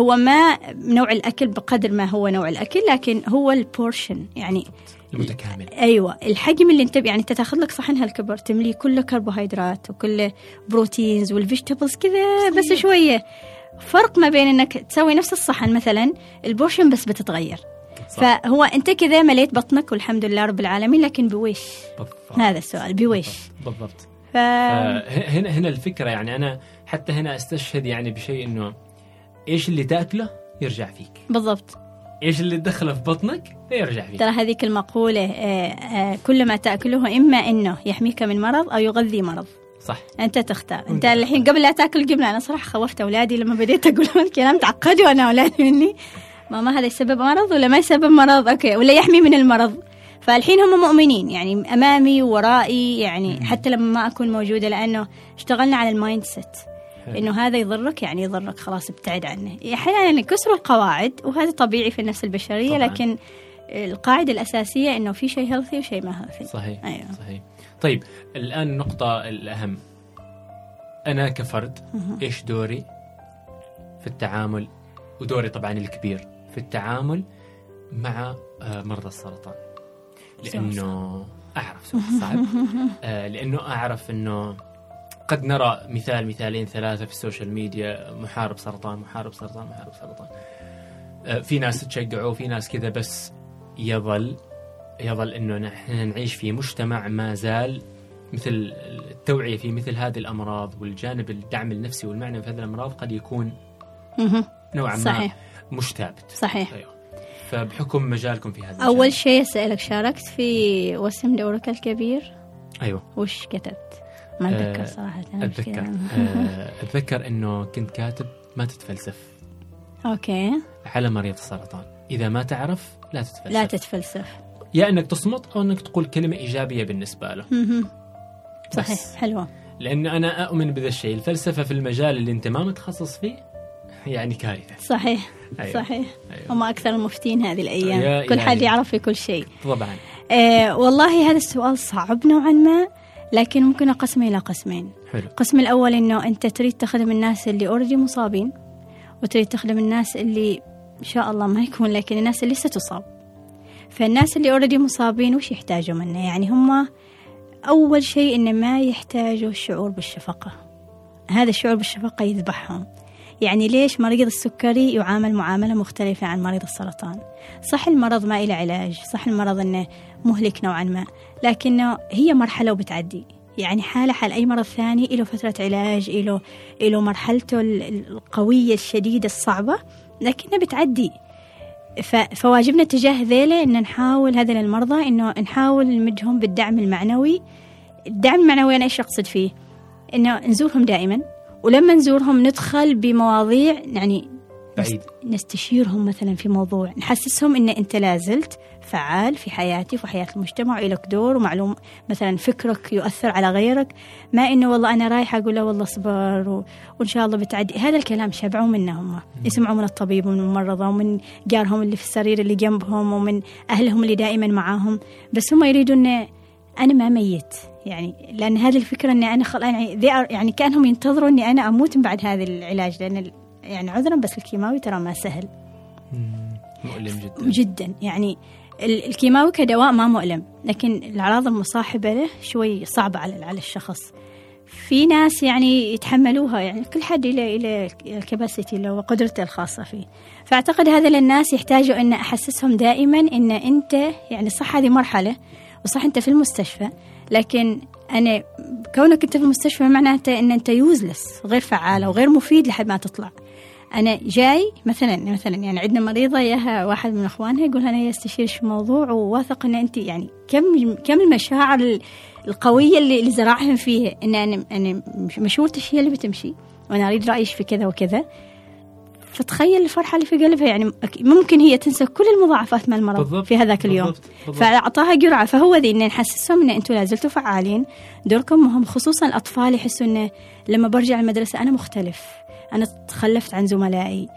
هو ما نوع الأكل بقدر ما هو نوع الأكل لكن هو ال portion يعني المتكامل. أيوه الحجم اللي انت يعني انت تاخذ لك صحن هالكبر تمليه كله كربوهيدرات وكله proteins وال vegetables كذا بس شوية. فرق ما بين إنك تسوي نفس الصحن مثلا ال portion بس بتتغير. صح. فهو أنت كذا مليت بطنك والحمد لله رب العالمين لكن بويش؟ بالضبط. هذا السؤال بويش. بالضبط. ف... هنا هنا الفكرة يعني أنا حتى هنا أستشهد يعني بشيء إنه إيش اللي تأكله يرجع فيك. بالضبط. إيش اللي تدخله في بطنك يرجع فيك. ترى هذيك المقولة آه، آه، كل ما تأكله إما إنه يحميك من مرض أو يغذي مرض. صح. أنت تختار. أنت الحين قبل لا تأكل الجبنة أنا صراحة خوفت أولادي لما بديت أقول لهم الكلام تعقدوا أنا أولادي مني. ماما هذا يسبب مرض ولا ما يسبب مرض؟ أوكي. ولا يحمي من المرض. فالحين هم مؤمنين يعني أمامي وورائي يعني حتى لما ما أكون موجودة لأنه اشتغلنا على ال mindset. إنه هذا يضرك يعني يضرك خلاص ابتعد عنه. أحيانا يكسروا القواعد وهذا طبيعي في النفس البشرية طبعاً. لكن القاعدة الأساسية إنه في شيء healthy وشيء ما healthy صحيح أيوة. صحيح. طيب الآن النقطة الأهم. أنا كفرد إيش دوري في التعامل؟ ودوري طبعا الكبير في التعامل مع آه، مرضى السرطان. لأنه أعرف سؤال صعب. آه، لأنه أعرف إنه قد نرى مثال مثالين ثلاثة في السوشيال ميديا محارب سرطان محارب سرطان محارب سرطان. آه، في ناس تشجعه وفي ناس كذا بس يظل يظل إنه نحن نعيش في مجتمع ما زال مثل التوعية في مثل هذه الأمراض والجانب الدعم النفسي والمعنوي في هذه الأمراض قد يكون. نوعا ما صحيح. مش ثابت صحيح. أيوه. فبحكم مجالكم في هذا الجانب. شيء أسألك شاركت في وسم دورك الكبير؟ أيوه. وش كتبت؟ ما آه، اتذكر صراحة أنا أتذكر. آه، أتذكر إنه كنت كاتب ما تتفلسف. أوكي. على مريض السرطان. إذا ما تعرف لا تتفلسف. لا تتفلسف. يا إنك تصمت أو إنك تقول كلمة إيجابية بالنسبة له. صحيح حلوة. لأن أنا أؤمن بذا الشيء. الفلسفة في المجال اللي أنت ما متخصص فيه يعني كارثة. صحيح أيوة. صحيح. أيوة. هم أكثر المفتين هذه الأيام. يا كل حد إلهي. يعرف في كل شيء. طبعا. آه والله هذا السؤال صعب نوعا ما. لكن ممكن اقسمه إلى قسمين. حلو. القسم الأول إنه أنت تريد تخدم الناس اللي already مصابين وتريد تخدم الناس اللي إن شاء الله ما يكون لكن الناس اللي ستصاب. فالناس اللي already مصابين وش يحتاجوا منه؟ يعني هم أول شيء إنه ما يحتاجوا الشعور بالشفقة. هذا الشعور بالشفقة يذبحهم. يعني ليش مريض السكري يعامل معاملة مختلفة عن مريض السرطان؟ صح المرض ما إلى علاج صح المرض أنه مهلك نوعا ما لكنه هي مرحلة وبتعدي. يعني حالة حال أي مرض ثاني له فترة علاج له له مرحلته ال- القوية الشديدة الصعبة لكنها بتعدي. فواجبنا تجاه ذيله ان نحاول هذا المرضى إنه نحاول نمدهم بالدعم المعنوي. الدعم المعنوي أنا إيش أقصد فيه؟ إنه نزورهم دائما. ولما نزورهم ندخل بمواضيع يعني بعيد. نستشيرهم مثلا في موضوع نحسسهم إن أنت لازلت فعال في حياتي وفي حياه المجتمع ولك دور ومعلوم مثلا فكرك يؤثر على غيرك ما إنه والله أنا رايحه أقول له والله اصبر و... وإن شاء الله بتعدي. هذا الكلام شبعوا منه هم. يسمعوا من الطبيب ومن الممرضة ومن جارهم اللي في السرير اللي جنبهم ومن أهلهم اللي دائما معاهم بس هم يريدوا إن أنا ما ميت. يعني لأن هذه الفكرة إني أنا خل... يعني يعني كأنهم ينتظروا إني أنا أموت من بعد هذا العلاج لأن يعني عذرا بس الكيماوي ترى ما سهل. مؤلم جدا. جدا. يعني الكيماوي كدواء ما مؤلم لكن الأعراض المصاحبة له شوي صعبة على على الشخص. في ناس يعني يتحملوها يعني كل حد إلى إلى الكباسيتي اللي هو قدرته الخاصة فيه. فأعتقد هذا للناس يحتاجوا أن أحسسهم دائما أن أنت يعني صح هذه مرحلة وصح أنت في المستشفى لكن أنا كونك أنت في المستشفى معناته أن أنت يوزلس غير فعالة وغير مفيد لحد ما تطلع. أنا جاي مثلا مثلا يعني عندنا مريضة ياها واحد من إخوانها يقول أنا استشير في موضوع وواثق إن أنت يعني كم كم المشاعر القوية اللي, اللي زرعهم فيها. إن أنا أنا مشورتك هي اللي بتمشي. وأنا أريد رأيك في كذا وكذا. فتخيل الفرحة اللي في قلبها يعني ممكن هي تنسى كل المضاعفات مال المرض بالضبط في هذاك اليوم. بالضبط بالضبط. فأعطاها جرعة فهو ذي إن نحسسهم إن أنتم لازلتوا فعالين. دوركم مهم خصوصا الأطفال يحسوا إنه لما برجع المدرسة أنا مختلف. أنا تخلفت عن زملائي.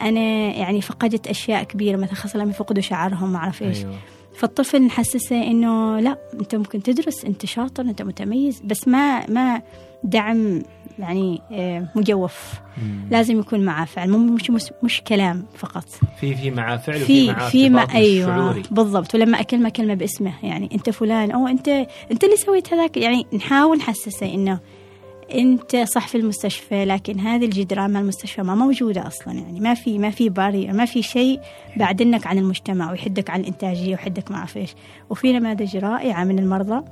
أنا يعني فقدت أشياء كبيرة مثلا خاصة لما يفقدوا شعرهم ما أعرف إيش. أيوة. فالطفل نحسسه إنه لا أنت ممكن تدرس أنت شاطر أنت متميز بس ما ما دعم يعني آه، مجوف. مم. لازم يكون معاه فعل. مش مش, مش كلام فقط. في في معاه فعل في معاه في مع أيوه شعوري. بالضبط. ولما أكلمه كلمة باسمه. يعني أنت فلان. أو انت أنت اللي سويت هذاك. يعني نحاول نحسسه إنه أنت صح في المستشفى لكن هذه الجدران مع المستشفى ما موجودة أصلا. يعني ما في ما في باري ما في شيء بعدنك عن المجتمع ويحدك عن الإنتاجية ويحدك ما أعرف إيش. وفي نماذج رائعة من المرضى.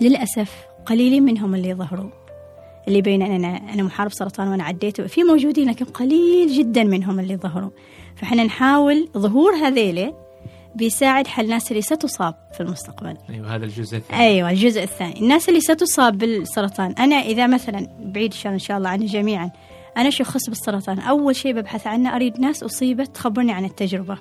للأسف قليلين منهم اللي ظهروا. اللي بين أنا أنا محارب سرطان وأنا عديته في موجودين لكن قليل جدا منهم اللي ظهروا. فإحنا نحاول ظهور هذيلة بيساعد حل الناس اللي ستصاب في المستقبل. أيوه هذا الجزء الثاني. أيوه الجزء الثاني. الناس اللي ستصاب بالسرطان أنا إذا مثلا بعيد إن شاء الله عني جميعا أنا شخص بالسرطان أول شيء ببحث عنه أريد ناس أصيبت تخبرني عن التجربة.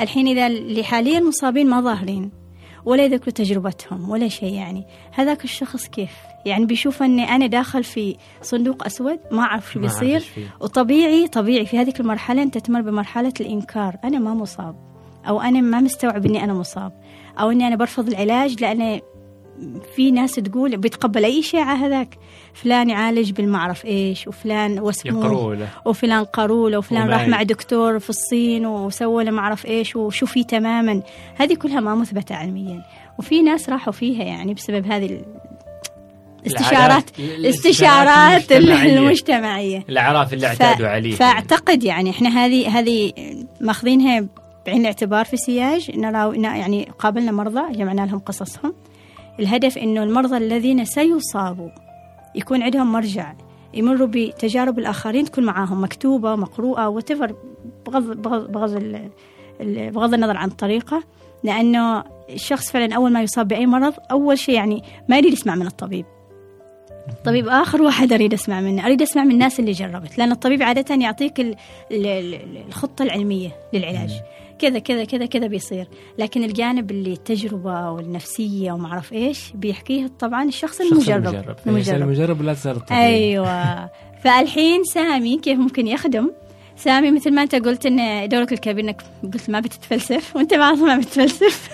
الحين إذا اللي حاليا مصابين ما ظاهرين. ولا يذكروا تجربتهم ولا شيء يعني. هذاك الشخص كيف؟ يعني بيشوف إني أنا داخل في صندوق أسود ما أعرف شو بيصير. وطبيعي طبيعي في هذه المرحلة أنت تمر بمرحلة الإنكار. أنا ما مصاب. أو أنا ما مستوعب إني أنا مصاب. أو إني أنا برفض العلاج لأن في ناس تقول بيتقبل أي شيء على هذاك. فلان يعالج بالمعرف إيش وفلان وسموه وفلان قروله وفلان راح مع دكتور في الصين وسوى له معرف إيش وشو فيه تماما. هذه كلها ما مثبتة علميا. وفي ناس راحوا فيها يعني بسبب هذه استشارات استشارات المجتمعية. الأعراف اللي اعتادوا عليها. فاعتقد يعني إحنا هذه هذه ماخذينها بعين الاعتبار في سياج. نرى يعني قابلنا مرضى جمعنا لهم قصصهم. الهدف إنه المرضى الذين سيصابوا يكون عندهم مرجع يمروا بتجارب الآخرين تكون معاهم مكتوبة مقروءة وتفر بغض بغض بغض, بغض النظر عن الطريقة لأنه الشخص فعلا أول ما يصاب بأي مرض أول شيء يعني ما يريد يسمع من الطبيب. طبيب آخر واحد أريد أسمع منه أريد أسمع من الناس اللي جربت لأن الطبيب عادة يعطيك الخطة العلمية للعلاج. كذا كذا كذا كذا بيصير. لكن الجانب اللي التجربة والنفسية وما أعرف إيش بيحكيه طبعا الشخص المجرب. المجرب, المجرب. المجرب لا تصير أيوة. فالحين سامي كيف ممكن يخدم؟ سامي مثل ما أنت قلت إن دورك الكبير إنك قلت ما بتتفلسف وأنت ما ما بتتفلسف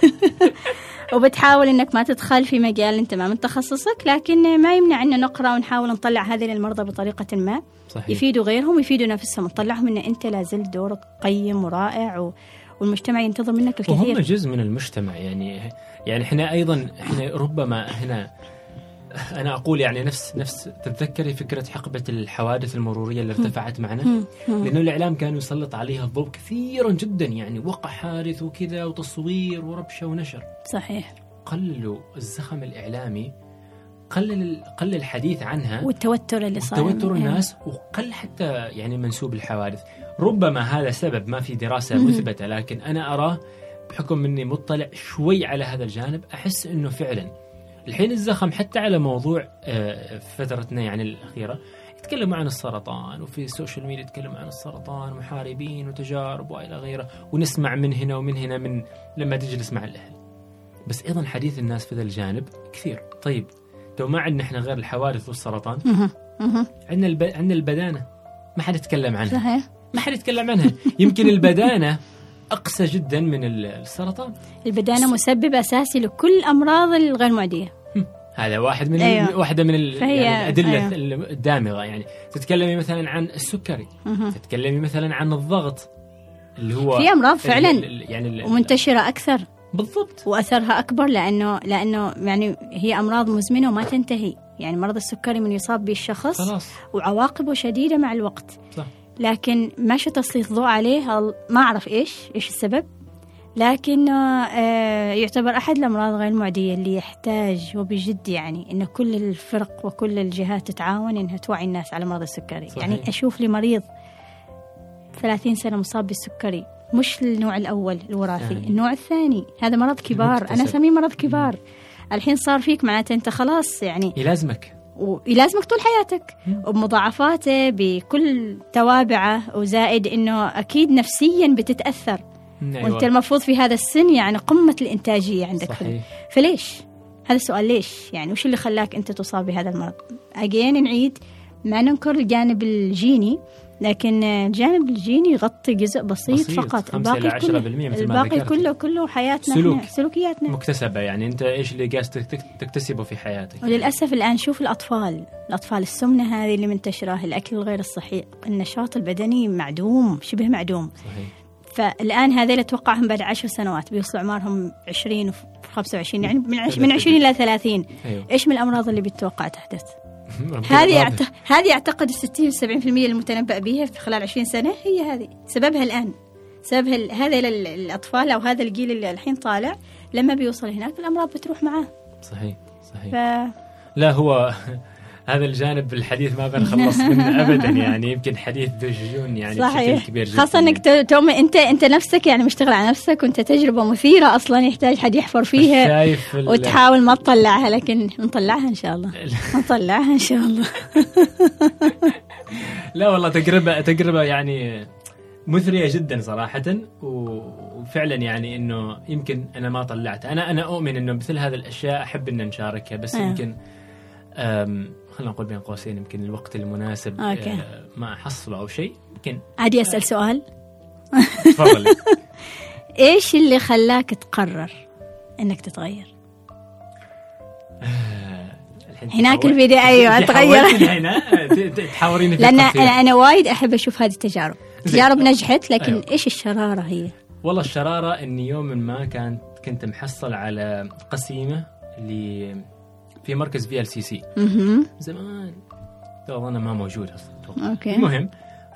وبتحاول إنك ما تدخل في مجال أنت ما من تخصصك لكن ما يمنع إن نقرأ ونحاول نطلع هذه للمرضى بطريقة ما. صحيح. يفيدوا غيرهم ويفيدوا نفسهم. نطلعهم إن أنت لازلت دورك قيم ورائع و... والمجتمع ينتظر منك الكثير وهم جزء من المجتمع يعني يعني إحنا أيضا إحنا ربما هنا أنا أقول يعني نفس نفس تتذكري فكرة حقبة الحوادث المرورية اللي ارتفعت معنا؟ لأنه الإعلام كان يسلط عليها الضوء كثيرا جدا يعني وقع حادث وكذا وتصوير وربشة ونشر. صحيح. قللوا الزخم الإعلامي قلل قل الحديث عنها. والتوتر اللي صار توتر الناس وقل حتى يعني منسوب الحوادث. ربما هذا سبب ما في دراسة مثبتة لكن أنا أراه بحكم إني مطلع شوي على هذا الجانب أحس إنه فعلا الحين الزخم حتى على موضوع آه، فترتنا يعني الأخيرة يتكلموا عن السرطان وفي ال social media يتكلموا عن السرطان محاربين وتجارب وإلى غيره ونسمع من هنا ومن هنا من لما تجلس مع الأهل. بس أيضا حديث الناس في ذا الجانب كثير. طيب تو ما عندنا إحنا غير الحوادث والسرطان. عندنا الب... عندنا البدانة ما حد يتكلم عنها. صحيح. ما حد يتكلم عنها. يمكن البدانة أقسى جدا من ال- السرطان. البدانة مسبب أساسي لكل الأمراض الغير معدية. هذا واحد من. أيوة. واحدة من يعني الأدلة أيوة. الدامغة يعني. تتكلمي مثلا عن السكري. مهم. تتكلمي مثلا عن الضغط اللي هو في أمراض ال- فعلاً ال- يعني ال- ومنتشرة أكثر. بالضبط. وأثرها أكبر لأنه لأنه يعني هي أمراض مزمنة وما تنتهي. يعني مرض السكري من يصاب به الشخص خلاص. وعواقبه شديدة مع الوقت. صح. لكن ماشي تسليط ضوء عليه ما أعرف إيش إيش السبب؟ لكن آه، يعتبر أحد الأمراض غير المعدية اللي يحتاج وبجد يعني إن كل الفرق وكل الجهات تتعاون إنها توعي الناس على مرض السكري. صحيح. يعني أشوف لي مريض 30 سنة مصاب بالسكري مش النوع الأول الوراثي يعني. النوع الثاني. هذا مرض كبار. أنا. أسميه مرض كبار. الحين صار فيك معناته أنت خلاص يعني. يلازمك. ويلازمك طول حياتك مم. وبمضاعفاته بكل توابعه وزائد إنه أكيد نفسيا بتتأثر أيوة. وأنت المفروض في هذا السن يعني قمة الإنتاجية عندك صحيح فليش؟ هذا السؤال ليش؟ يعني وش اللي خلاك أنت تصاب بهذا المرض؟ اجين نعيد ما ننكر الجانب الجيني لكن الجانب الجيني يغطي جزء بسيط, بسيط، فقط. الباقي كله الباقي. كله كله حياتنا سلوك. سلوكياتنا. مكتسبة يعني. أنت إيش اللي قاعد تك- تكتسبه في حياتك؟ وللأسف الآن شوف الأطفال. الأطفال السمنة هذه اللي منتشرة الأكل الغير الصحي النشاط البدني معدوم شبه معدوم. صحيح. فالآن هذيل أتوقعهم بعد عشر سنوات بيوصلوا أعمارهم 20 و 25 يعني من عش من 20 إلى 30 أيوه. إيش من الأمراض اللي بتتوقع تحدث؟ هذه. يعت... هذه أعتقد 60 70% المتنبأ بها في خلال 20 سنة هي هذه. سببها الآن. سببها ال- هذا ال- الأطفال أو هذا الجيل اللي الحين طالع لما بيوصل هناك الأمراض بتروح معاه. صحيح صحيح. ف... لا هو هذا الجانب الحديث ما بنخلص منه ابدا يعني يمكن حديث ذو شجون يعني بشكل صحيح. كبير جدا. خاصة إنك تو- توم أنت أنت نفسك يعني مشتغل على نفسك وأنت تجربة مثيرة أصلا يحتاج حد يحفر فيها شايف وتحاول ما تطلعها لكن نطلعها إن شاء الله. نطلعها إن شاء الله. لا والله تجربة تجربة يعني مثرية جدا صراحة و- وفعلا يعني إنه يمكن أنا ما طلعت. أنا أنا أؤمن إنه مثل هذه الأشياء أحب ان نشاركها بس أيوه. يمكن خلينا نقول بين قوسين يمكن الوقت المناسب okay. أه، ما احصله أو شيء يمكن عادي أسأل سؤال تفضلي إيش اللي خلاك تقرر إنك تتغير؟ الحين هناك الفيديو أيوه تغير حاولتي الحين ها؟ ت- ت- تحاوريني في لأن. أنا أنا وايد أحب أشوف هذه التجارب. تجارب نجحت لكن أيوه. إيش الشرارة هي؟ والله الشرارة اني يوم ما كانت كنت محصل على قسيمة اللي في مركز في ال CC. زمان. تو اظن ما موجود أصلا. okay. المهم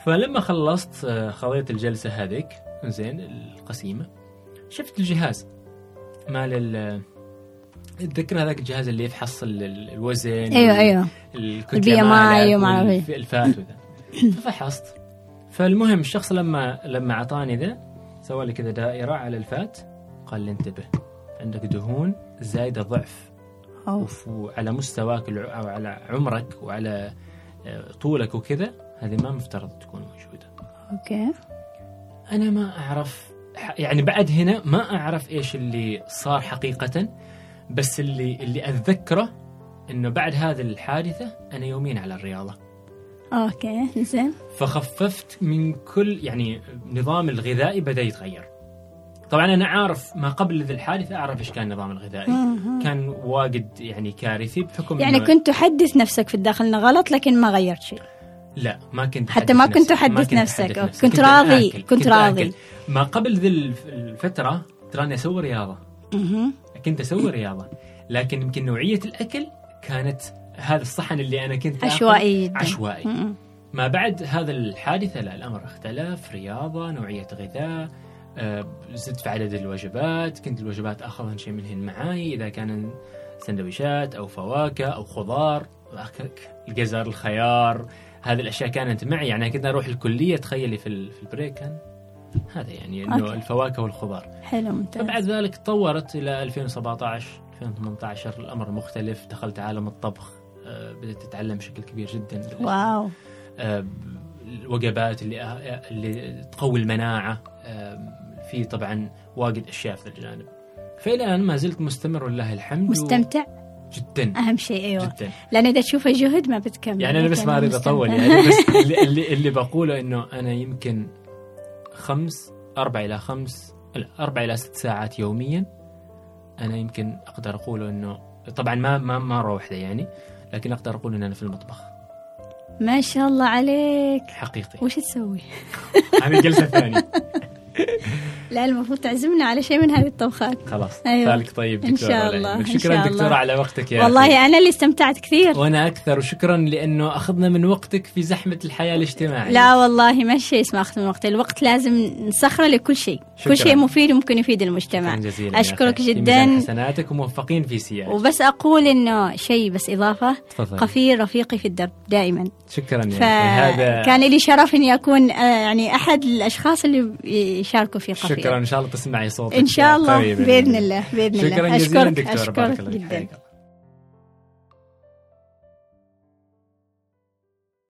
فلما خلصت آه، خذيت الجلسة هذيك زين القسيمة شفت الجهاز. مال ال اتذكر هذاك الجهاز اللي يفحص ال- ال- الوزن أيوه أيوه. ال BMI وما إيه. ال fat وذا. ففحصت. فالمهم الشخص لما لما أعطاني ذا سوى لي كذا دائرة على ال fat قال لي انتبه عندك دهون زايدة ضعف. أوف. وعلى مستواك أو على عمرك وعلى آه، طولك وكذا هذه ما مفترض تكون موجودة. okay. أنا ما أعرف يعني بعد هنا ما أعرف إيش اللي صار حقيقة بس اللي اللي أتذكره إنه بعد هذه الحادثة أنا يومين على الرياضة. okay زين. فخففت من كل يعني نظام الغذائي بدأ يتغير. طبعا أنا عارف ما قبل ذي الحادثة أعرف إيش كان النظام الغذائي. كان واجد يعني كارثي بحكم يعني إنه- كنت تحدث نفسك في الداخل إنه غلط لكن ما غيرت شيء لا ما كنت حتى ما كنت. تحدث نفسك. كنت راضي. كنت راضي. آكل. ما قبل ذي الف- الفترة تراني أسوي رياضة. كنت أسوي رياضة لكن يمكن نوعية الأكل كانت هذا الصحن اللي أنا كنت عشوائي جدا عشوائي. ما بعد هذا الحادثة لا الأمر اختلف رياضة نوعية غذاء زدت في عدد الوجبات كنت الوجبات أخذها شيء منهن معاي إذا كان سندويشات أو فواكه أو خضار الجزر الخيار هذه الأشياء كانت معي. يعني كنت أروح الكلية تخيلي في, في ال break كان هذا يعني okay. الفواكه والخضار. حلو ممتاز. فبعد ذلك تطورت إلى 2017 2018 الأمر مختلف. دخلت عالم الطبخ آه، بدأت تتعلم بشكل كبير جدا. واو. آه، الوجبات اللي اللي تقوي المناعة آه، في طبعا واجد أشياء في الجانب. فإلى الان ما زلت مستمر ولله الحمد مستمتع؟ و... جدا. أهم شيء أيوه. جدا. لأن إذا تشوفه جهد ما بتكمل يعني أنا بس ما أريد. أطول يعني بس اللي, اللي, اللي بقوله إنه أنا يمكن خمس أربع إلى خمس أربع إلى ست ساعات يوميا أنا يمكن أقدر أقول إنه طبعا ما ما مره واحدة يعني لكن أقدر أقول إن أنا في المطبخ. ما شاء الله عليك. حقيقي. وش تسوي؟ هذه جلسة ثانية. لا المفروض تعزمنا على شيء من هذه الطبخات. خلاص. أيوة. بالك طيب دكتورة شاء ولا الله،. إن شكرا شاء دكتورة الله. على وقتك يا والله أخي. أنا اللي استمتعت كثير. وأنا أكثر وشكرا لأنه أخذنا من وقتك في زحمة الحياة الاجتماعية. لا والله ما شيء اسمه أخذ من وقت الوقت لازم نسخره لكل شيء. شكراً. كل شيء مفيد وممكن يفيد المجتمع. جزيلا أشكرك جدا. حسناتك وموفقين في سياج وبس أقول إنه شيء بس إضافة. تفضل. قفير رفيقي في الدرب دائما. شكرا يا أخي. هذا فكان لي شرف إني أكون آه، يعني أحد الأشخاص اللي يشاركوا في قفير شكرا إن شاء الله تسمعي صوتك إن شاء الله قريباً. بإذن الله بإذن الله شكرا جزيلا دكتورة بارك الله فيك. جدا.